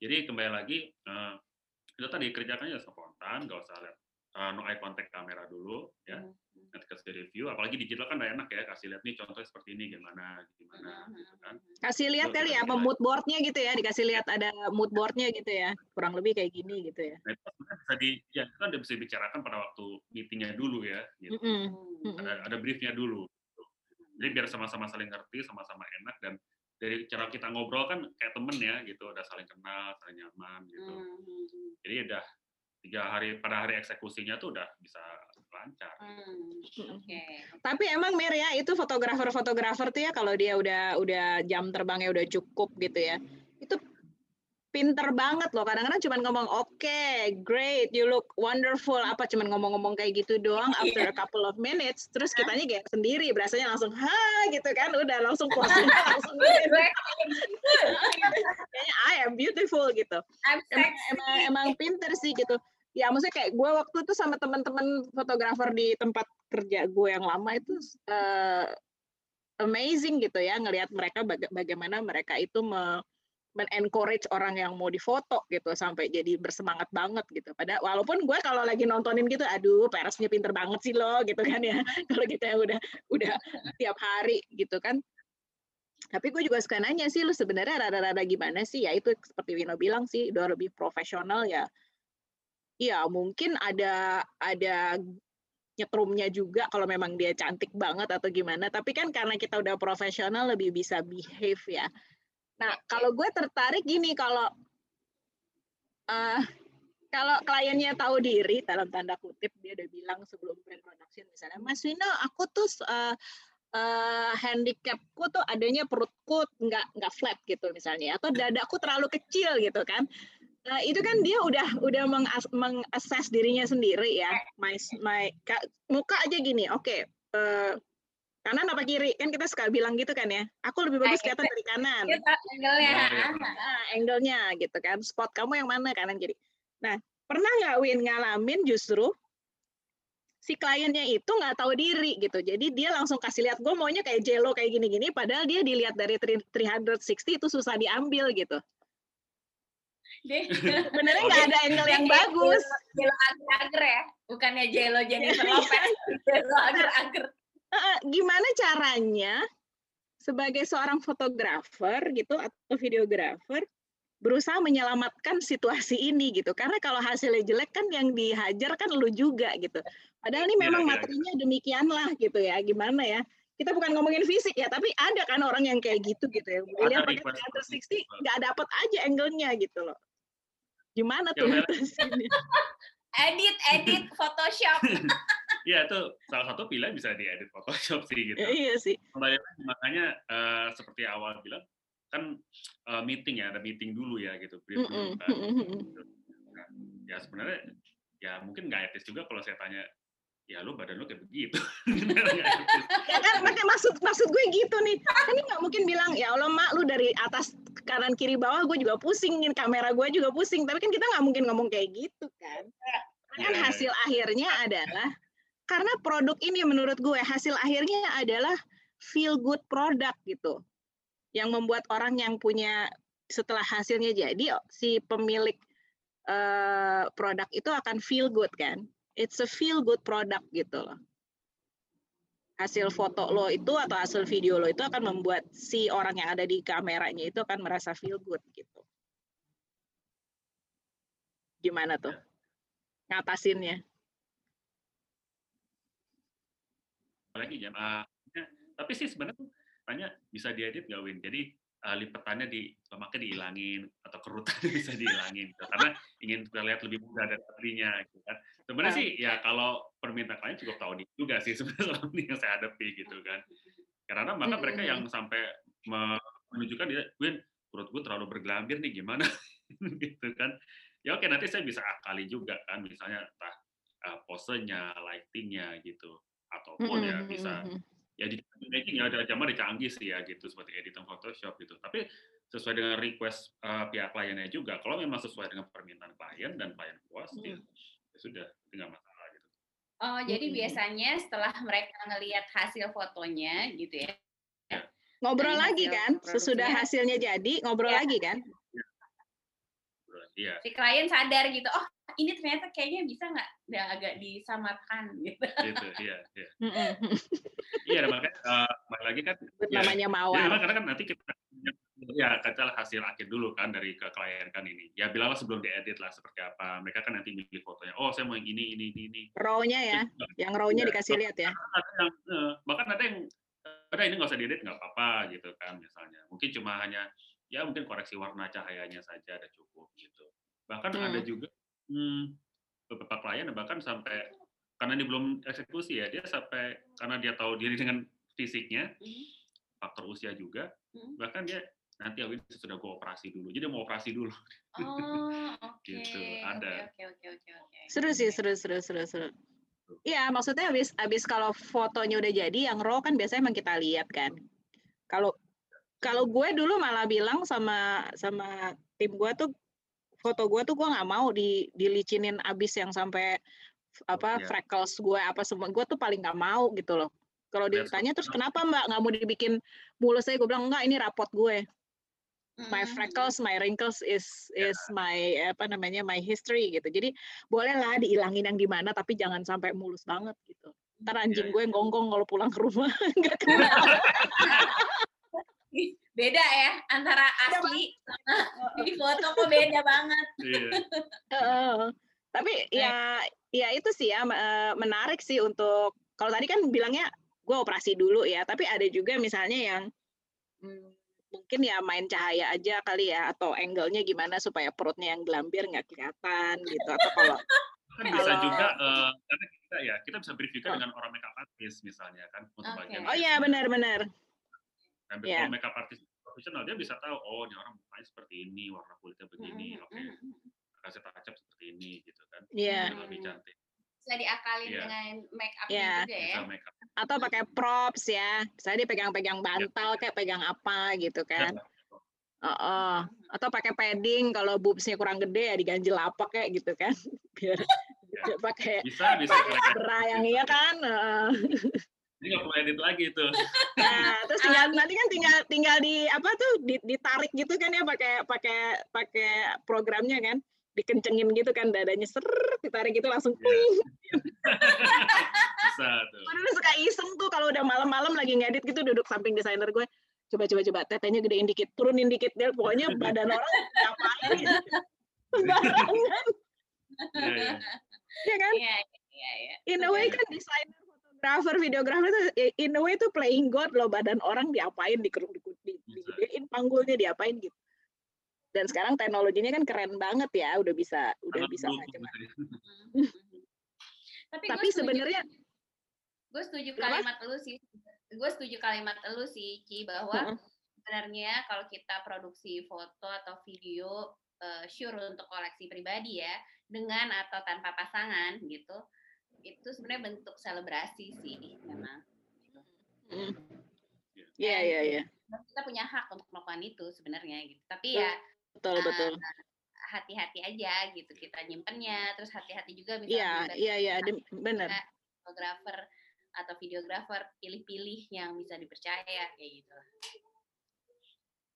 Jadi kembali lagi eh, itu tadi kerjakannya spontan nggak usah lihat eh, no eye contact kamera dulu ya Mhm. nanti kasih review apalagi digital kan udah enak ya kasih lihat nih contohnya seperti ini gimana gimana Mhm. gitu kan Kasih lihat kali ya, mood boardnya gitu ya, dikasih lihat ada mood boardnya gitu ya, kurang lebih kayak gini gitu ya. Nah, itu sebenarnya bisa di, ya itu kan udah bisa dibicarakan pada waktu meetingnya dulu ya, gitu. Mhm. Mm-mm. Ada, ada briefnya dulu. gitu. Jadi biar sama-sama saling ngerti, sama-sama enak dan dari cara kita ngobrol kan kayak temen ya gitu, udah saling kenal, saling nyaman gitu. Hmm. Jadi udah tiga hari pada hari eksekusinya tuh udah bisa lancar. Hmm. Oke. Tapi emang Mir ya itu fotografer-fotografer tuh ya kalau dia udah udah jam terbangnya udah cukup gitu ya. Pinter banget loh. Kadang-kadang cuma ngomong oke, great, you look wonderful. Apa cuman ngomong-ngomong kayak gitu doang after a couple of minutes. Terus kitanya kayak sendiri berasanya langsung ha gitu kan. Udah langsung posting langsung kayaknya I am beautiful gitu. I'm Emang, emang, emang pinter sih gitu. Ya maksudnya kayak gue waktu itu sama teman-teman fotografer di tempat kerja gue yang lama itu eh, amazing gitu ya ngelihat mereka baga- bagaimana mereka itu me, men-encourage orang yang mau difoto gitu sampai jadi bersemangat banget gitu. Pada walaupun gue kalau lagi nontonin gitu, aduh persnya pinter banget sih lo gitu kan ya. kalau kita yang udah udah tiap hari gitu kan. Tapi gue juga suka nanya sih, lu sebenarnya rada-rada gimana sih? Ya itu seperti Wino bilang sih, udah lebih profesional ya. Iya mungkin ada ada nyetrumnya juga kalau memang dia cantik banget atau gimana. Tapi kan karena kita udah profesional lebih bisa behave ya. Nah kalau gue tertarik gini kalau eh kalau kliennya tahu diri dalam tanda kutip dia udah bilang sebelum pre-production misalnya Mas Wino aku tuh eh eh, handicapku tuh adanya perutku nggak nggak flat gitu misalnya atau dadaku terlalu kecil gitu kan Nah, itu kan dia udah udah mengassess dirinya sendiri ya. My my ka- muka aja gini. Oke. eh, kanan apa kiri? Kan kita suka bilang gitu kan ya. Aku lebih bagus kelihatan dari kanan. Kita angle-nya. Iya. Nah, angle-nya gitu kan. Spot kamu yang mana kanan kiri. Nah, pernah nggak Win ngalamin justru si kliennya itu nggak tahu diri gitu. Jadi dia langsung kasih lihat gue maunya kayak Jelo kayak gini-gini padahal dia dilihat dari 360 itu susah diambil gitu. Sebenarnya nggak ada angle yang bagus. Jelo ager-ager ya, bukannya Jelo Jennifer Lopez, Jelo ager-ager. Eh, gimana caranya sebagai seorang fotografer gitu atau videografer berusaha menyelamatkan situasi ini gitu? Karena kalau hasilnya jelek kan yang dihajar kan lu juga gitu. Padahal ini Iya, memang iya, materinya demikianlah gitu ya gimana ya? Kita bukan ngomongin fisik ya tapi ada kan orang yang kayak gitu gitu ya. Lihat pakai request seperti 360 itu. nggak dapet aja angle-nya gitu loh. Gimana tuh? Edit, edit, Photoshop. Iya itu salah satu pilihan bisa diedit Photoshop sih gitu. iya sih. Kembali lagi, makanya eh, seperti awal bilang kan eh, meeting ya ada meeting dulu ya gitu brief dulu kan. Nah, ya sebenarnya ya mungkin nggak etis juga kalau saya tanya ya lu badan lu kayak begitu. Ya kan makanya maksud maksud gue gitu nih. Kan ini nggak mungkin bilang ya Allah mak lu dari atas kanan kiri bawah gue juga pusingin kamera gue juga pusing. Tapi kan kita nggak mungkin ngomong kayak gitu kan. Karena kan Iya, iya, hasil akhirnya adalah karena produk ini menurut gue hasil akhirnya adalah feel good product gitu. Yang membuat orang yang punya setelah hasilnya jadi si pemilik eh, produk itu akan feel good kan. It's a feel good product gitu loh. Hasil foto lo itu atau hasil video lo itu akan membuat si orang yang ada di kameranya itu akan merasa feel good gitu. Gimana tuh? Ngatasinnya? Apalagi jam ah, ya, tapi sih sebenarnya tuh tanya bisa diedit nggak Win? Jadi eh, lipetannya di lemaknya dihilangin atau kerutannya bisa dihilangin gitu. karena ingin terlihat lebih mudah dari aslinya gitu kan. Sebenarnya Ah. sih ya kalau permintaan klien cukup tahu diri juga sih sebenarnya selama ini yang saya hadapi gitu kan. Karena maka mereka yang sampai me- menunjukkan dia, Win, perut gue terlalu bergelambir nih gimana gitu kan. Ya oke nanti saya bisa akali juga kan misalnya entah eh, posenya, lightingnya gitu ataupun ya Mm-mm, bisa ya di making ya ada zaman udah canggih sih ya gitu seperti editing Photoshop gitu. Tapi sesuai dengan request eh, pihak kliennya juga. Kalau memang sesuai dengan permintaan klien dan klien puas, ya, Mm. ya sudah, itu nggak masalah gitu. Oh, jadi Mm-mm. biasanya setelah mereka ngelihat hasil fotonya gitu ya. Ngobrol Dari lagi hasil kan, sesudah hasilnya jadi ngobrol Iya. lagi kan. Iya, Si klien sadar gitu, oh ini ternyata kayaknya bisa nggak udah agak disamarkan gitu. gitu, iya, iya. Iya, dan makanya eh, balik lagi kan, ya, namanya mawar. memang karena kan nanti kita ya katalah hasil akhir dulu kan dari ke klien kan ini. Ya bilanglah sebelum diedit lah seperti apa. Mereka kan nanti milih fotonya. Oh, saya mau yang ini, ini, ini, ini. Raw-nya ya, yang raw-nya Iya, dikasih lihat ya. ada yang eh, bahkan ada yang udah ini nggak usah diedit nggak apa-apa gitu kan misalnya mungkin cuma hanya ya mungkin koreksi warna cahayanya saja ada cukup gitu bahkan Hmm. ada juga hmm, beberapa klien bahkan sampai karena ini belum eksekusi ya dia sampai karena dia tahu diri dengan fisiknya Mhm. faktor usia juga Mhm. bahkan dia nanti Awin sudah gue operasi dulu jadi mau operasi dulu Oh, oke. Gitu, ada. Oke, oke, oke, oke. Seru sih, Oke. seru, seru, seru, seru. Iya, maksudnya habis habis kalau fotonya udah jadi, yang raw kan biasanya emang kita lihat kan. Kalau kalau gue dulu malah bilang sama sama tim gue tuh foto gue tuh gue nggak mau di dilicinin abis yang sampai apa iya. freckles gue apa semua gue tuh paling nggak mau gitu loh. Kalau That's ditanya terus kenapa mbak nggak mau dibikin mulus saya gue bilang enggak ini rapot gue. My Mhm. freckles, my wrinkles is is my apa namanya my history gitu. Jadi bolehlah dihilangin yang di mana tapi jangan sampai mulus banget gitu. Ntar anjing Iya, gue gonggong kalau pulang ke rumah nggak kenal. Beda ya antara asli sama di foto kok beda banget. iya Heeh. Tapi ya ya itu sih ya eh, menarik sih untuk kalau tadi kan bilangnya gue operasi dulu ya, tapi ada juga misalnya yang hmm, mungkin ya main cahaya aja kali ya atau angle-nya gimana supaya perutnya yang gelambir nggak kelihatan gitu atau kalau kan bisa Kalau- juga eh, karena kita ya kita bisa brief juga Oh. dengan orang makeup artist misalnya kan untuk bagian oh iya benar-benar dan Iya. kalau makeup artist profesional dia bisa tahu oh ini orang mukanya seperti ini warna kulitnya begini Mhm, oke mhm. kasih touch up seperti ini gitu kan Iya. Biar lebih cantik Bisa diakalin Iya. dengan make up Iya. juga ya. bisa makeup atau pakai props ya misalnya dia pegang-pegang bantal kayak pegang apa gitu kan oh, atau pakai padding kalau boobsnya kurang gede ya diganjel apa kayak gitu kan biar Ya. pakai bisa bisa bra yang iya kan heeh. Ini nggak perlu edit lagi tuh nah terus tinggal nanti kan tinggal tinggal di apa tuh di- ditarik gitu kan ya pakai pakai pakai programnya kan. Dikencengin gitu kan dadanya ser ditarik gitu langsung Iya. kuing bisa tuh. Gue dulu suka iseng tuh kalau udah malam-malam lagi ngedit gitu duduk samping desainer gue. Coba coba coba tetenya gedein dikit turunin dikit dia pokoknya badan orang ngapain? Sembarangan. Iya, iya. ya kan? Iya, iya, iya. in a way Iya. kan desainer fotografer videografer itu in a way itu playing god loh badan orang diapain dikeruk di, di, digedein panggulnya diapain gitu dan sekarang teknologinya kan keren banget ya udah bisa udah bisa macam. Tapi, Tapi sebenarnya- gue setuju Kenapa? kalimat lu sih. Gue setuju kalimat lu sih, Ci, bahwa sebenarnya kalau kita produksi foto atau video eh, sure untuk koleksi pribadi ya, dengan atau tanpa pasangan gitu, itu sebenarnya bentuk selebrasi sih memang. Iya iya iya Kita punya hak untuk melakukan itu sebenarnya gitu. Tapi ya betul Ah, betul hati-hati aja gitu kita nyimpennya, terus hati-hati juga iya misalnya iya iya bener juga fotografer atau videografer pilih-pilih yang bisa dipercaya kayak gitu.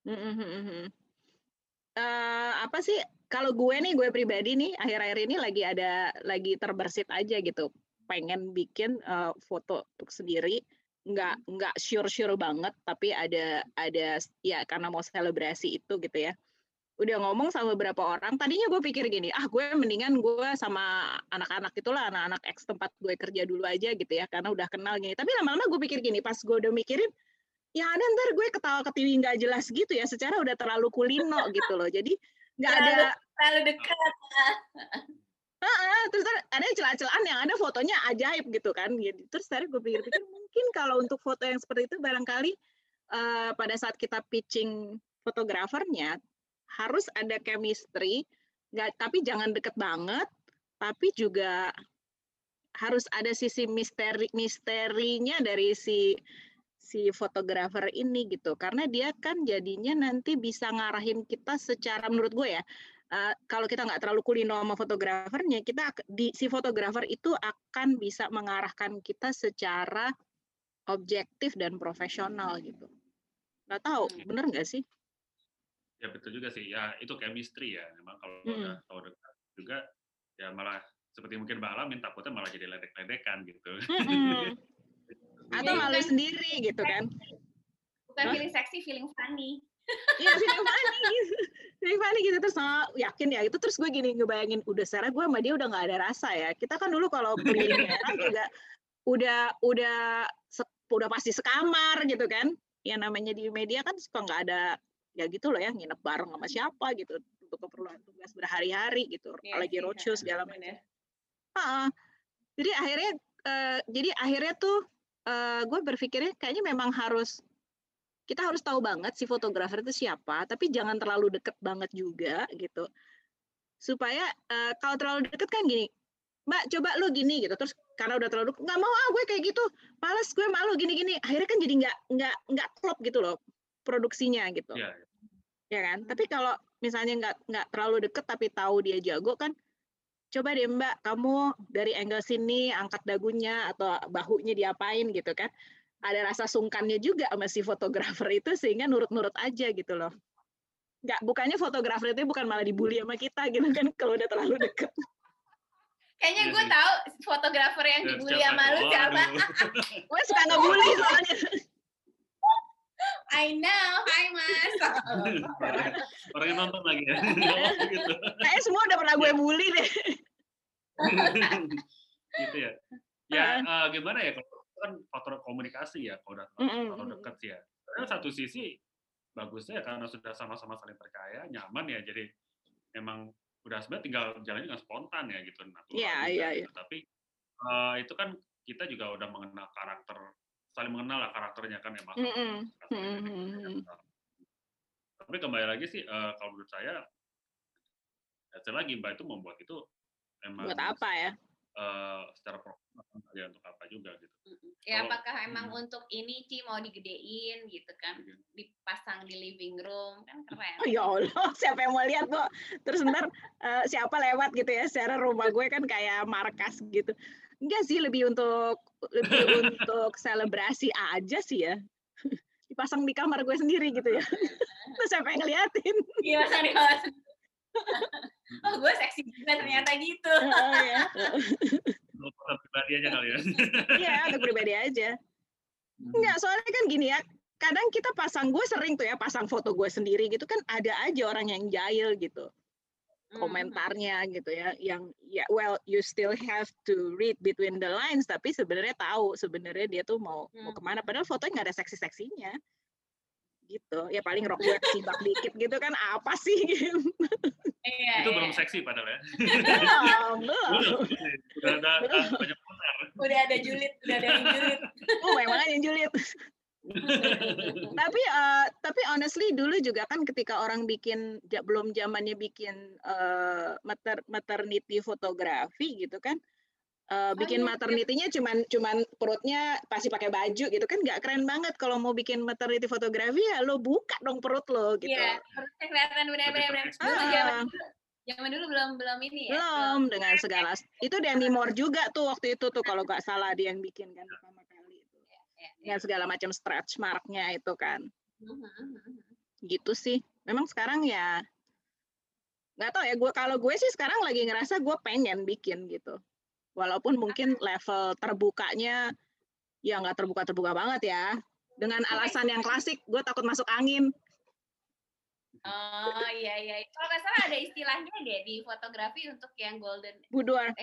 Mm, mm, mm, mm. Eh, apa sih kalau gue nih gue pribadi nih akhir-akhir ini lagi ada lagi terbersit aja gitu. Pengen bikin eh, foto untuk sendiri. Nggak nggak sure sure banget tapi ada ada ya karena mau selebrasi itu gitu ya. Udah ngomong sama beberapa orang tadinya gue pikir gini ah gue mendingan gue sama anak-anak itulah anak-anak ex tempat gue kerja dulu aja gitu ya karena udah kenal gini. Tapi lama-lama gue pikir gini pas gue udah mikirin ya ada ntar gue ketawa ketiwi nggak jelas gitu ya secara udah terlalu kulino gitu loh. Jadi nggak ada Terlalu dekat. Terus ntar ada celah-celahan yang ada fotonya ajaib gitu kan gitu. terus tadi gue pikir-pikir mungkin kalau untuk foto yang seperti itu barangkali eh, pada saat kita pitching fotografernya harus ada chemistry nggak tapi jangan deket banget tapi juga harus ada sisi misteri misterinya dari si si fotografer ini gitu karena dia kan jadinya nanti bisa ngarahin kita secara menurut gue ya uh, kalau kita nggak terlalu kulino sama fotografernya kita di si fotografer itu akan bisa mengarahkan kita secara objektif dan profesional gitu nggak tahu Hmm. bener nggak sih ya betul juga sih ya itu chemistry ya memang kalau Mm-mm. udah tahu dekat juga ya malah seperti mungkin Mbak Alamin takutnya malah jadi ledek-ledekan gitu Mm-mm. Atau Iya, malu sendiri gitu kan Bukan feeling seksi, feeling funny. Iya feeling funny gitu. Feeling funny gitu terus sama yakin ya itu terus gue gini ngebayangin udah secara gue sama dia udah nggak ada rasa ya. Kita kan dulu kalau orang juga udah udah udah pasti sekamar gitu kan yang namanya di media kan suka nggak ada ya gitu loh ya nginep bareng sama siapa gitu untuk keperluan tugas berhari-hari gitu Iya apalagi sih, roadshow segala macam bener. Heeh. jadi akhirnya eh, jadi akhirnya tuh eh, gue berpikirnya kayaknya memang harus kita harus tahu banget si fotografer itu siapa tapi jangan terlalu deket banget juga gitu. Supaya eh, kalau terlalu deket kan gini mbak coba lu gini gitu. Terus karena udah terlalu nggak mau ah gue kayak gitu males gue malu gini gini. Akhirnya kan jadi nggak nggak nggak klop gitu loh produksinya gitu. Iya, ya kan? Tapi kalau misalnya nggak nggak terlalu deket tapi tahu dia jago kan coba deh mbak kamu dari angle sini angkat dagunya atau bahunya diapain gitu kan. Ada rasa sungkannya juga sama si fotografer itu sehingga nurut-nurut aja gitu loh. Nggak bukannya fotografer itu bukan malah dibully sama kita gitu kan kalau udah terlalu deket. Kayaknya Iya gue tahu fotografer yang Dan dibully sama lu siapa? Gue suka ngebully soalnya. I know, hi mas. orang, yang nonton lagi ya. gitu. kayak semua udah pernah gue bully deh gitu ya. Ya eh, gimana ya kalau kan faktor komunikasi ya kalau udah faktor dekat sih ya. Karena satu sisi bagusnya karena sudah sama-sama saling percaya, nyaman ya jadi memang udah sebenarnya tinggal jalannya dengan spontan ya gitu natural Iya, iya, gitu. Tapi eh, itu kan kita juga udah mengenal karakter saling mengenal lah karakternya kan emang. Ya. mm-mm. Tapi kembali lagi sih eh, kalau menurut saya ya sekali lagi Mbak itu membuat itu emang buat apa ya eh, secara profesional ya untuk apa juga gitu. ya Kalau- apakah emang Hmm. untuk ini Ci mau digedein gitu kan? Gitu. Dipasang di living room kan keren. Oh ya Allah, siapa yang mau lihat kok? Terus ntar eh, siapa lewat gitu ya? Secara rumah gue kan kayak markas gitu. Enggak sih, lebih untuk lebih untuk selebrasi aja sih ya. Dipasang di kamar gue sendiri gitu ya. Terus siapa yang ngeliatin? Iya kelas. Oh gue seksi juga ternyata gitu. Oh, ya. Pribadi aja kali ya. Iya, untuk pribadi aja. Enggak, soalnya kan gini ya. Kadang kita pasang gue sering tuh ya pasang foto gue sendiri gitu kan ada aja orang yang jahil gitu. Komentarnya gitu ya yang ya well you still have to read between the lines tapi sebenarnya tahu sebenarnya dia tuh mau mau Hmm. ke mana padahal fotonya nggak ada seksi seksinya gitu ya paling rok gue sibak dikit gitu kan apa sih gitu Iya, itu iya. belum seksi padahal ya. belum belum. Udah ada, banyak. Udah ada julid, udah ada yang julid. oh banyak banget yang julid tapi eh, tapi honestly dulu juga kan ketika orang bikin belum zamannya bikin eh, mater maternity fotografi gitu kan eh, bikin iya, iya. maternity-nya cuman cuman perutnya pasti pakai baju gitu kan nggak keren banget kalau mau bikin maternity fotografi ya lo buka dong perut lo gitu Iya, perutnya kelihatan benar benar benar. Lebih Dulu Ah. zaman dulu, belum belum ini ya. belum dengan segala itu Demi Moore juga tuh waktu itu tuh kalau nggak salah dia yang bikin kan pertama kali itu Iya, iya. dengan segala macam stretch marknya itu kan Mhm, mhm. gitu sih. Memang sekarang ya nggak tahu ya gue kalau gue sih sekarang lagi ngerasa gue pengen bikin gitu. Walaupun mungkin level terbukanya ya nggak terbuka terbuka banget ya. Dengan alasan yang klasik gue takut masuk angin. Oh iya iya. Kalau nggak salah ada istilahnya deh di fotografi untuk yang golden. Boudoir.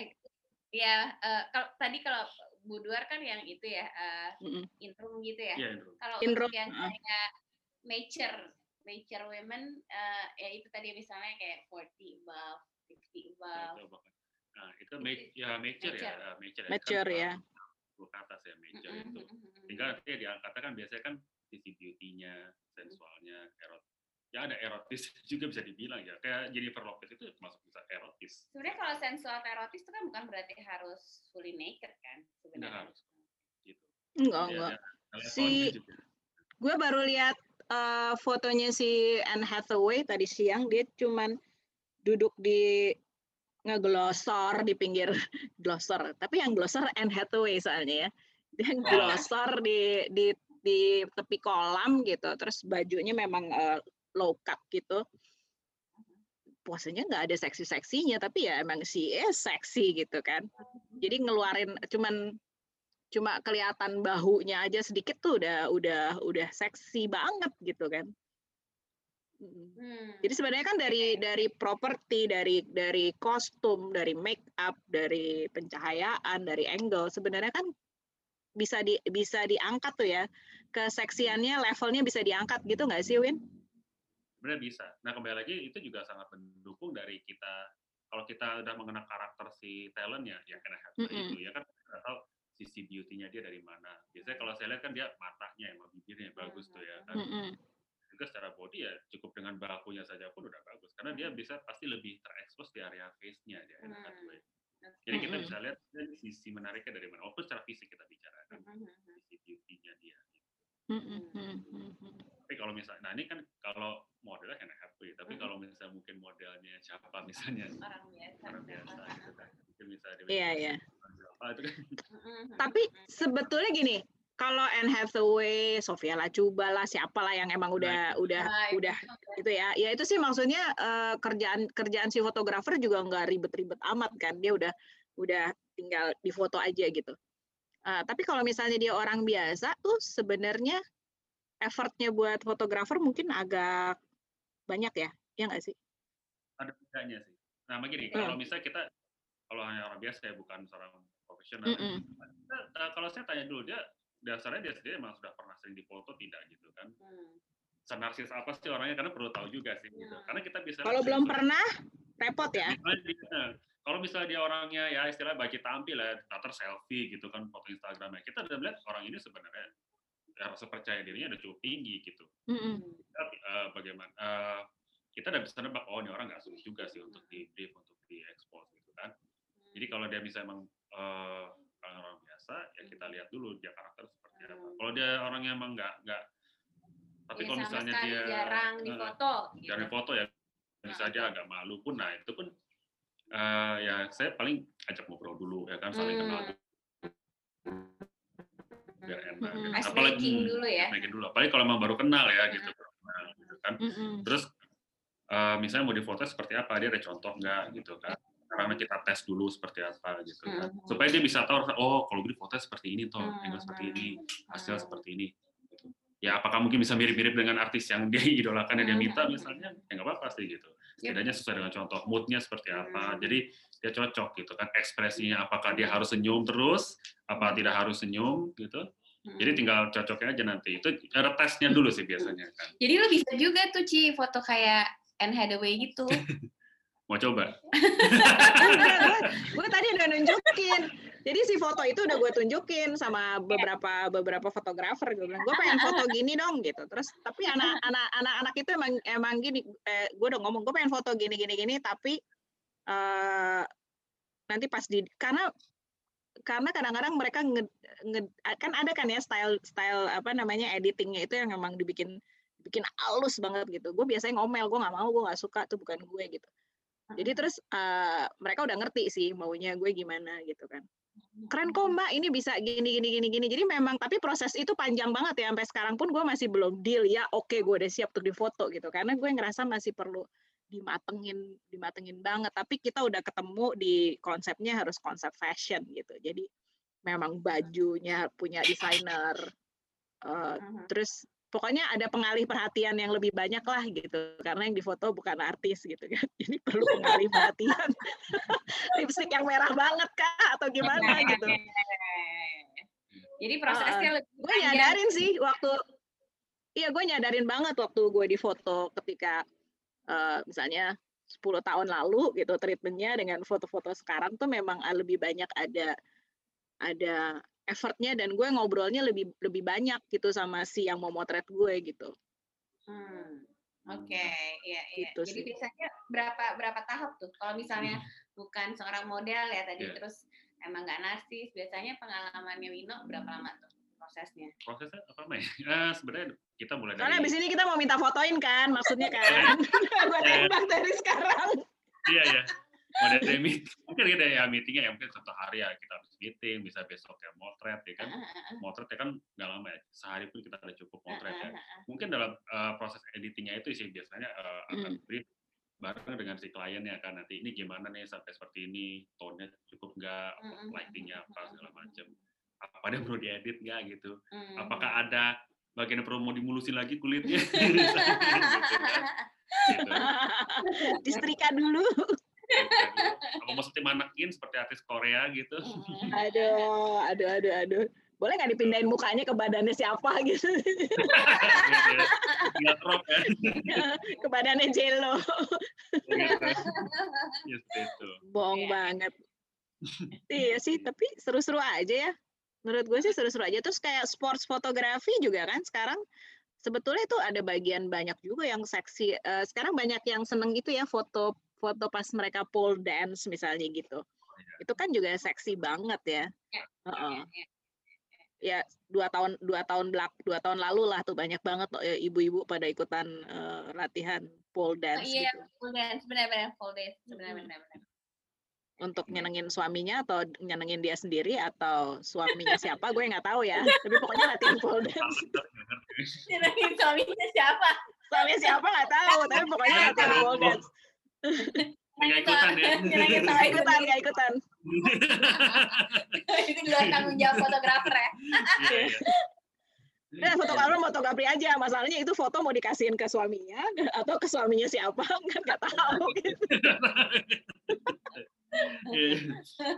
Ya eh, kalau tadi kalau boudoir kan yang itu ya eh, Mm-mm. intrum gitu ya. Iya itu. Kalau Intro, untuk yang heeh. kayak mature mature women eh, ya itu tadi misalnya kayak 40 above, 50 above. Nah, itu ma- ya mature ya, Mature. eh, mature. Mature ya. Itu ke atas ya mature Mhm, itu. mhm, mhm. Tinggal nanti ya diangkatnya kan biasanya kan sisi beauty-nya, sensualnya, erot. Ya ada erotis juga bisa dibilang ya. Kayak Jennifer Lopez itu termasuk bisa erotis. Sebenarnya kalau sensual erotis itu kan bukan berarti harus fully naked kan sebenarnya. harus. Gitu. Enggak, Ya, enggak. levelnya Si- juga. Gue baru lihat eh, fotonya si Anne Hathaway tadi siang dia cuman duduk di ngeglosor di pinggir glosor. Tapi yang glosor Anne Hathaway soalnya ya. Dia Oh. glosor di di di tepi kolam gitu. Terus bajunya memang eh, low cut gitu. Posenya nggak ada seksi-seksinya, tapi ya emang si is seksi gitu kan. Jadi ngeluarin cuman cuma kelihatan bahunya aja sedikit tuh udah udah udah seksi banget gitu kan. Mm. Hmm. Jadi sebenarnya kan dari dari properti, dari dari kostum, dari make up, dari pencahayaan, dari angle sebenarnya kan bisa di bisa diangkat tuh ya keseksiannya levelnya bisa diangkat gitu nggak sih Win? Sebenarnya bisa. Nah kembali lagi itu juga sangat mendukung dari kita kalau kita udah mengenal karakter si talentnya ya kena mm -hmm. itu ya kan tahu sisi beauty-nya dia dari mana. Biasanya kalau saya lihat kan dia matanya emang bibirnya bagus tuh ya kan. Mm -hmm. Juga secara body ya cukup dengan bakunya saja pun udah bagus karena dia bisa pasti lebih terekspos di area face-nya dia enak mm. Jadi kita bisa lihat sisi menariknya dari mana. Walaupun secara fisik kita bicara kan, sisi beauty-nya dia. Tapi kalau misalnya, nah ini kan kalau modelnya kan happy, tapi kalau misalnya mungkin modelnya siapa misalnya orang biasa, orang biasa gitu kan, mungkin misalnya iya iya. Apa itu kan. Tapi sebetulnya gini, kalau Anne Hathaway, Sofia Lacuba lah, siapa lah yang emang udah nah, udah nah, udah itu ya. Ya itu sih maksudnya uh, kerjaan kerjaan si fotografer juga nggak ribet-ribet amat kan. Dia udah udah tinggal di foto aja gitu. Uh, tapi kalau misalnya dia orang biasa tuh sebenarnya effortnya buat fotografer mungkin agak banyak ya, ya nggak sih? Ada bedanya sih. Nah begini, hmm. kalau misalnya kita kalau hanya orang biasa ya bukan seorang profesional. Mm -mm. Nah, kalau saya tanya dulu dia dasarnya dia sendiri memang sudah pernah sering difoto tidak gitu kan. Hmm. senarsis apa sih orangnya? Karena perlu tahu juga sih gitu. Hmm. karena kita bisa kalau belum pernah repot ya. Kalau misalnya dia orangnya ya istilah bagi tampil ya tater selfie gitu kan foto Instagramnya. Kita udah melihat orang ini sebenarnya ya, rasa percaya dirinya udah cukup tinggi gitu. -hmm. tapi uh, bagaimana uh, kita udah bisa nebak oh ini orang nggak sulit juga sih untuk di brief untuk di expose gitu kan. Jadi kalau dia bisa emang uh, orang biasa ya kita lihat dulu dia karakter seperti apa hmm. kalau dia orangnya emang nggak nggak tapi ya, kalau misalnya dia jarang di foto gitu. jarang foto ya bisa nah, agak malu pun nah itu pun uh, ya saya paling ajak ngobrol dulu ya kan saling hmm. kenal dulu biar enak hmm. gitu. apalagi dulu ya dulu apalagi kalau emang baru kenal ya gitu, nah, gitu kan hmm. terus uh, misalnya mau difoto seperti apa dia ada contoh nggak gitu kan karena kita tes dulu seperti apa gitu kan. Hmm. supaya dia bisa tahu oh kalau gue foto seperti ini toh hmm. angle seperti ini hasil hmm. seperti ini gitu. ya apakah mungkin bisa mirip-mirip dengan artis yang dia idolakan yang dia minta misalnya? Ya nggak apa-apa sih gitu. Setidaknya sesuai dengan contoh moodnya seperti apa. Jadi dia cocok gitu kan. Ekspresinya apakah dia harus senyum terus apa tidak harus senyum gitu. Jadi tinggal cocoknya aja nanti. Itu ada tesnya dulu sih biasanya kan. Jadi lo bisa juga tuh Ci foto kayak Anne Hathaway gitu Mau coba? gue tadi udah nunjukin. Jadi si foto itu udah gue tunjukin sama beberapa beberapa fotografer. Gue bilang, gue pengen foto gini dong gitu. Terus tapi anak-anak anak-anak itu emang emang gini. Eh, gue udah ngomong, gue pengen foto gini gini gini. Tapi uh, nanti pas di karena karena kadang-kadang mereka nge, nge, kan ada kan ya style style apa namanya editingnya itu yang memang dibikin bikin halus banget gitu. Gue biasanya ngomel, gue nggak mau, gue nggak suka tuh bukan gue gitu. Jadi terus uh, mereka udah ngerti sih maunya gue gimana gitu kan. Keren kok mbak, ini bisa gini gini gini gini. Jadi memang tapi proses itu panjang banget ya sampai sekarang pun gue masih belum deal ya. Oke gue udah siap untuk difoto gitu karena gue ngerasa masih perlu dimatengin dimatengin banget. Tapi kita udah ketemu di konsepnya harus konsep fashion gitu. Jadi memang bajunya punya desainer. Uh, terus pokoknya ada pengalih perhatian yang lebih banyak lah gitu. Karena yang difoto bukan artis gitu kan. Jadi perlu pengalih perhatian. Lipstick yang merah banget kak atau gimana gitu. jadi prosesnya uh, lebih gue nyadarin sih waktu iya gue nyadarin banget waktu gue difoto ketika uh, misalnya 10 tahun lalu gitu treatmentnya dengan foto-foto sekarang tuh memang lebih banyak ada ada effortnya dan gue ngobrolnya lebih lebih banyak gitu sama si yang mau motret gue gitu. Hmm. Oke, okay. iya iya. Gitu Jadi sih. biasanya berapa berapa tahap tuh? Kalau misalnya hmm. bukan seorang model ya tadi yeah. terus emang nggak narsis, biasanya pengalamannya Wino berapa lama tuh prosesnya? Prosesnya apa namanya? Uh, sebenarnya kita mulai dari. Karena abis ini kita mau minta fotoin kan, maksudnya kan? gue tembak dari sekarang. Iya iya mau dari meeting mungkin kita ya meetingnya ya mungkin satu hari ya kita harus meeting bisa besok ya motret ya kan? Motret ya kan nggak lama ya sehari pun kita ada cukup motret ya. mungkin dalam uh, proses editingnya itu sih biasanya uh, akan brief bareng dengan si kliennya kan nanti ini gimana nih sampai seperti ini? Tone-nya cukup nggak? Lightingnya apa segala macam apa ada perlu diedit nggak gitu? Apakah ada bagian yang perlu mau dimulusin lagi kulitnya? Gitu, kan? gitu. disetrika dulu apa maksudnya manakin seperti artis Korea gitu aduh aduh aduh aduh boleh nggak dipindahin mukanya ke badannya siapa gitu Nggak crop ya. ke badannya Jelo Gitu. Ya, seperti itu. bohong Iya. banget iya sih tapi seru-seru aja ya menurut gue sih seru-seru aja terus kayak sports fotografi juga kan sekarang sebetulnya itu ada bagian banyak juga yang seksi Eh, sekarang banyak yang seneng itu ya foto foto pas mereka pole dance misalnya gitu. Itu kan juga seksi banget ya. Ya, Heeh. Iya, iya. ya dua tahun dua tahun belak dua tahun lalu lah tuh banyak banget tuh, eh, ibu-ibu pada ikutan eh, latihan pole Oh, dance iya, gitu. full dance, benar-benar full dance, benar-benar. Untuk nyenengin suaminya atau nyenengin dia sendiri atau suaminya siapa? Gue nggak tahu ya. Tapi pokoknya latihan pole dance. Nyenengin suaminya siapa? suaminya siapa? Nggak tahu tapi pokoknya latihan pole dance Ikutan ya. Suami ikutan ikutan Itu di luar tanggung jawab fotografer ya. Iya, iya. Nah, fotografer fotografi aja masalahnya itu foto mau dikasihin ke suaminya atau ke suaminya siapa kan nggak tahu gitu.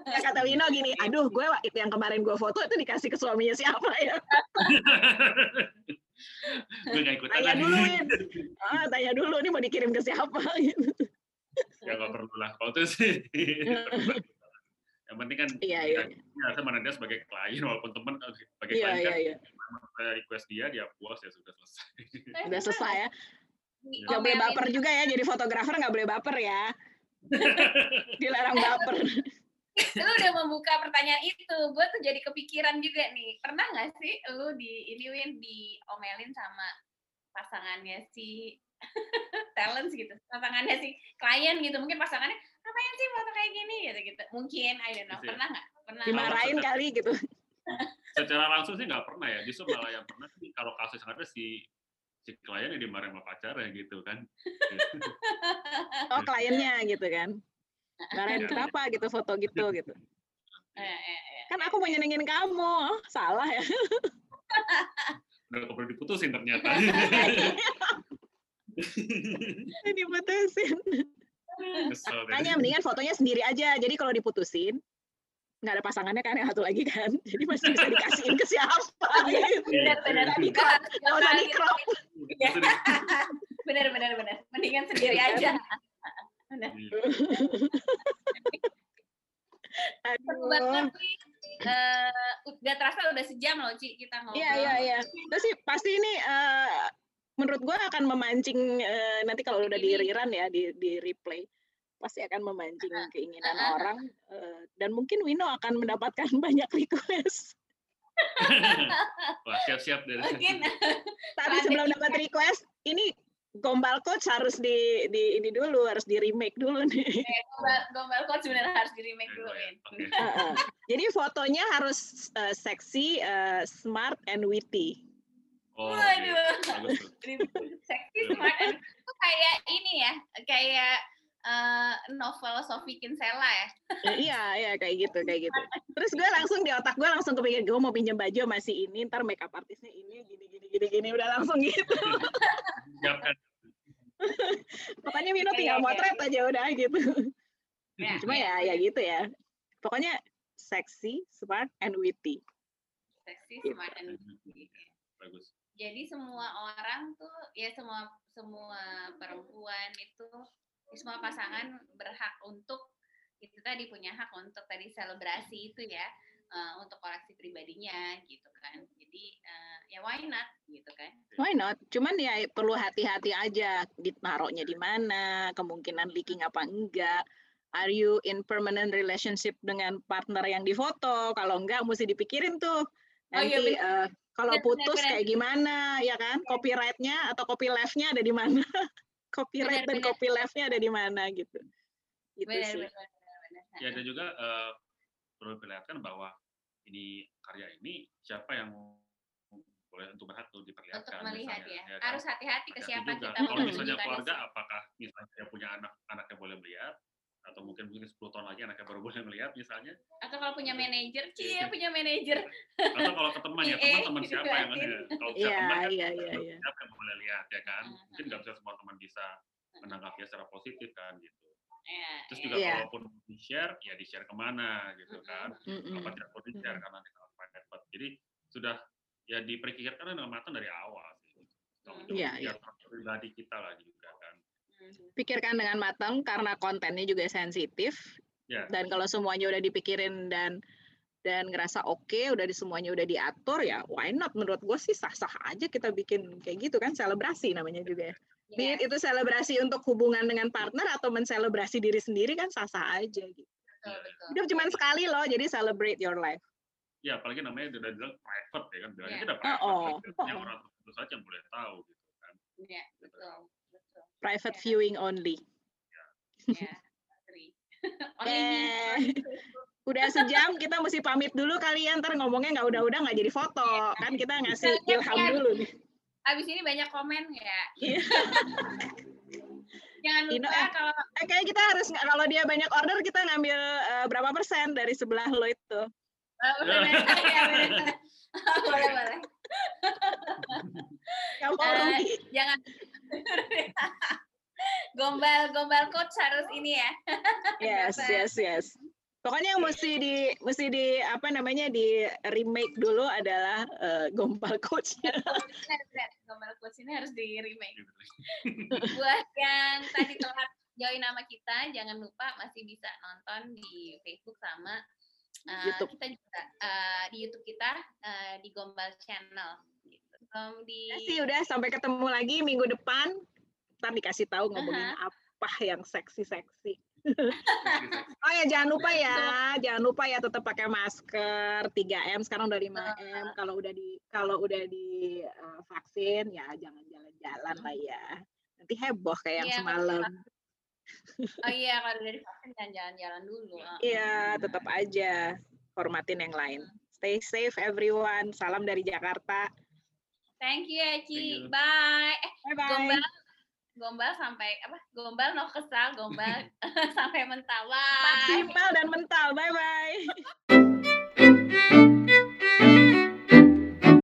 Kata Wino gini aduh gue itu yang kemarin gue foto itu dikasih ke suaminya siapa ya Gue ikutan tanya dulu ah, tanya dulu ini mau dikirim ke siapa gitu. Ya nggak perlu lah. Kalau itu sih. Yang penting kan Iya, iya. ya, saya mana dia sebagai klien walaupun teman eh, sebagai iya klien iya kan iya saya request dia dia puas ya sudah selesai. udah selesai ya Di nggak boleh omelin. baper juga ya jadi fotografer nggak boleh baper ya dilarang baper Lu udah membuka pertanyaan itu, gue tuh jadi kepikiran juga nih. Pernah nggak sih lu di ini Win diomelin sama pasangannya si talent gitu, pasangannya si klien gitu, mungkin pasangannya ngapain sih foto kayak gini gitu gitu. Mungkin, I don't know. Gitu ya. Pernah nggak? Pernah. dimarahin kali gitu Secara langsung sih nggak pernah ya. Justru malah yang pernah sih kalau kasus yang ada si si klien yang dimarahin sama pacarnya gitu kan. oh kliennya gitu kan marahin Iya. kenapa gitu foto gitu gitu eh, eh. kan aku mau nyenengin kamu Oh, salah ya Udah perlu diputusin ternyata. diputusin. Makanya mendingan fotonya sendiri aja. Jadi kalau diputusin nggak ada pasangannya kan yang satu lagi kan? Jadi masih bisa dikasihin ke siapa gitu. Benar, benar. Nggak di crop nggak usah di crop Iya. Benar, benar, benar. Mendingan sendiri aja. Banget aduh. nih. Eh, udah terasa udah sejam loh Ci kita ngobrol. iya iya iya. Terus sih pasti ini eh, menurut gua akan memancing eh, nanti kalau udah di rerun ya di di replay pasti akan memancing keinginan uh-uh. orang eh, dan mungkin Wino akan mendapatkan banyak request Wah, siap-siap deh. Mungkin tapi sebelum dapat request ini gombal coach harus di di ini dulu harus di remake dulu nih gombal, gombal coach sebenarnya harus di remake dulu. Win. Oke. Heeh. Jadi fotonya harus eh, seksi, eh, smart, and witty. Oh. Waduh. Bagus tuh. Seksi smart and itu kayak ini ya, kayak eh, novel Sophie Kinsella ya. Eh, iya, iya kayak gitu, kayak gitu. Terus gue langsung di otak gue langsung kepikir gue mau pinjam baju masih ini, ntar makeup artisnya ini, gini, gini, gini, gini, udah langsung gitu. Pokoknya Mino tinggal oke. motret aja udah gitu. Ya, Cuma ya, ya gitu ya. Pokoknya seksi, smart, and witty. Seksi Gitu. smart and witty. Bagus. Jadi semua orang tuh ya semua semua perempuan itu semua pasangan berhak untuk itu tadi punya hak untuk tadi selebrasi itu ya eh, untuk koleksi pribadinya gitu kan. Jadi eh, ya why not gitu kan. Why not? Cuman ya perlu hati-hati aja ditaruhnya di mana, kemungkinan leaking apa enggak. Are you in permanent relationship dengan partner yang difoto? Kalau enggak, mesti dipikirin tuh. Oh iya, Nanti. Kalau Benar, putus benar. kayak gimana, ya kan? Copyrightnya atau copyleft-nya ada di mana? Copyright Benar, dan benar. copyleft-nya ada di mana gitu. Gitu Benar, sih. benar, benar, benar. Ya dan juga eh, perlu diperlihatkan bahwa ini karya ini siapa yang boleh untuk berhak untuk diperlihatkan Untuk melihat misalnya, ya. kan? Harus hati-hati ke siapa kita Kalau misalnya keluarga, apakah misalnya punya anak, anaknya boleh melihat, atau mungkin mungkin 10 tahun lagi anaknya baru boleh melihat misalnya, Atau kalau punya manajer, Iya. Cie punya manajer. atau kalau ke teman ya Iya, teman teman gitu siapa yang liatin. kalau bisa Iya, teman kan iya, iya, iya. siapa yang boleh lihat ya kan, Hmm, mungkin nggak bisa semua teman bisa menanggapinya secara positif kan gitu. Ya, Terus ya. juga Iya. kalaupun di share, ya di share ke mana gitu kan, Mm-mm. apa tidak perlu di share karena nanti sangat private. Jadi sudah ya diperkirakan dengan matang dari awal sih. Hmm. Untuk Iya, iya. kesejahteraan pribadi kita lah juga kan. Pikirkan dengan matang karena kontennya juga sensitif. Ya. Dan kalau semuanya udah dipikirin dan dan ngerasa oke, udah di semuanya udah diatur ya, why not? Menurut gue sih sah-sah aja kita bikin kayak gitu kan, selebrasi namanya juga ya. Be Iya, it itu selebrasi untuk hubungan dengan partner atau menselebrasi diri sendiri kan sah-sah aja gitu. betul betul. Hidup cuma sekali loh, jadi celebrate your life. Ya, apalagi namanya udah bilang private ya kan, bilangnya Iya. udah private. Oh, kan. Yang oh. orang tertentu saja yang boleh tahu gitu kan. Iya, betul. Betul. Private Ya. viewing only. Ya, agree. Only. Eh, udah sejam kita mesti pamit dulu kalian ntar ngomongnya nggak udah-udah nggak jadi foto kan kita ngasih Iya, ilham iya. dulu nih Abis ini banyak komen ya. Iya. Jangan lupa eh. kalau Eh, kayak kita harus nggak- kalau dia banyak order kita ngambil eh, berapa persen dari sebelah lo itu Oh, bener. Ya, bener. boleh boleh. Eh, rugi Jangan gombal gombal coach harus ini ya. yes yes yes pokoknya yang mesti di mesti di apa namanya di remake dulu adalah eh, gombal bener. Gombal coach ini harus di remake. Buat yang tadi telat join nama kita, jangan lupa masih bisa nonton di Facebook sama uh, YouTube. kita juga uh, di YouTube kita uh, di Gombal Channel. Um, di Ya sih udah sampai ketemu lagi minggu depan ntar dikasih tahu ngomongin apa yang seksi-seksi Oh ya jangan lupa ya, jangan lupa ya tetap pakai masker 3M sekarang udah 5M. Kalau udah di kalau udah di eh, vaksin ya jangan jalan-jalan lah ya. Nanti heboh kayak yang Iya, semalam. Oh iya, kalau udah divaksin jangan jalan-jalan dulu. Uh, Iya, tetap aja hormatin yang lain. Stay safe everyone. Salam dari Jakarta. Thank you Eci. Bye. Eh, bye bye. Gombal gombal sampai apa? Gombal no kesal, gombal sampai mental. Bye. Maksimal dan mental. Bye bye.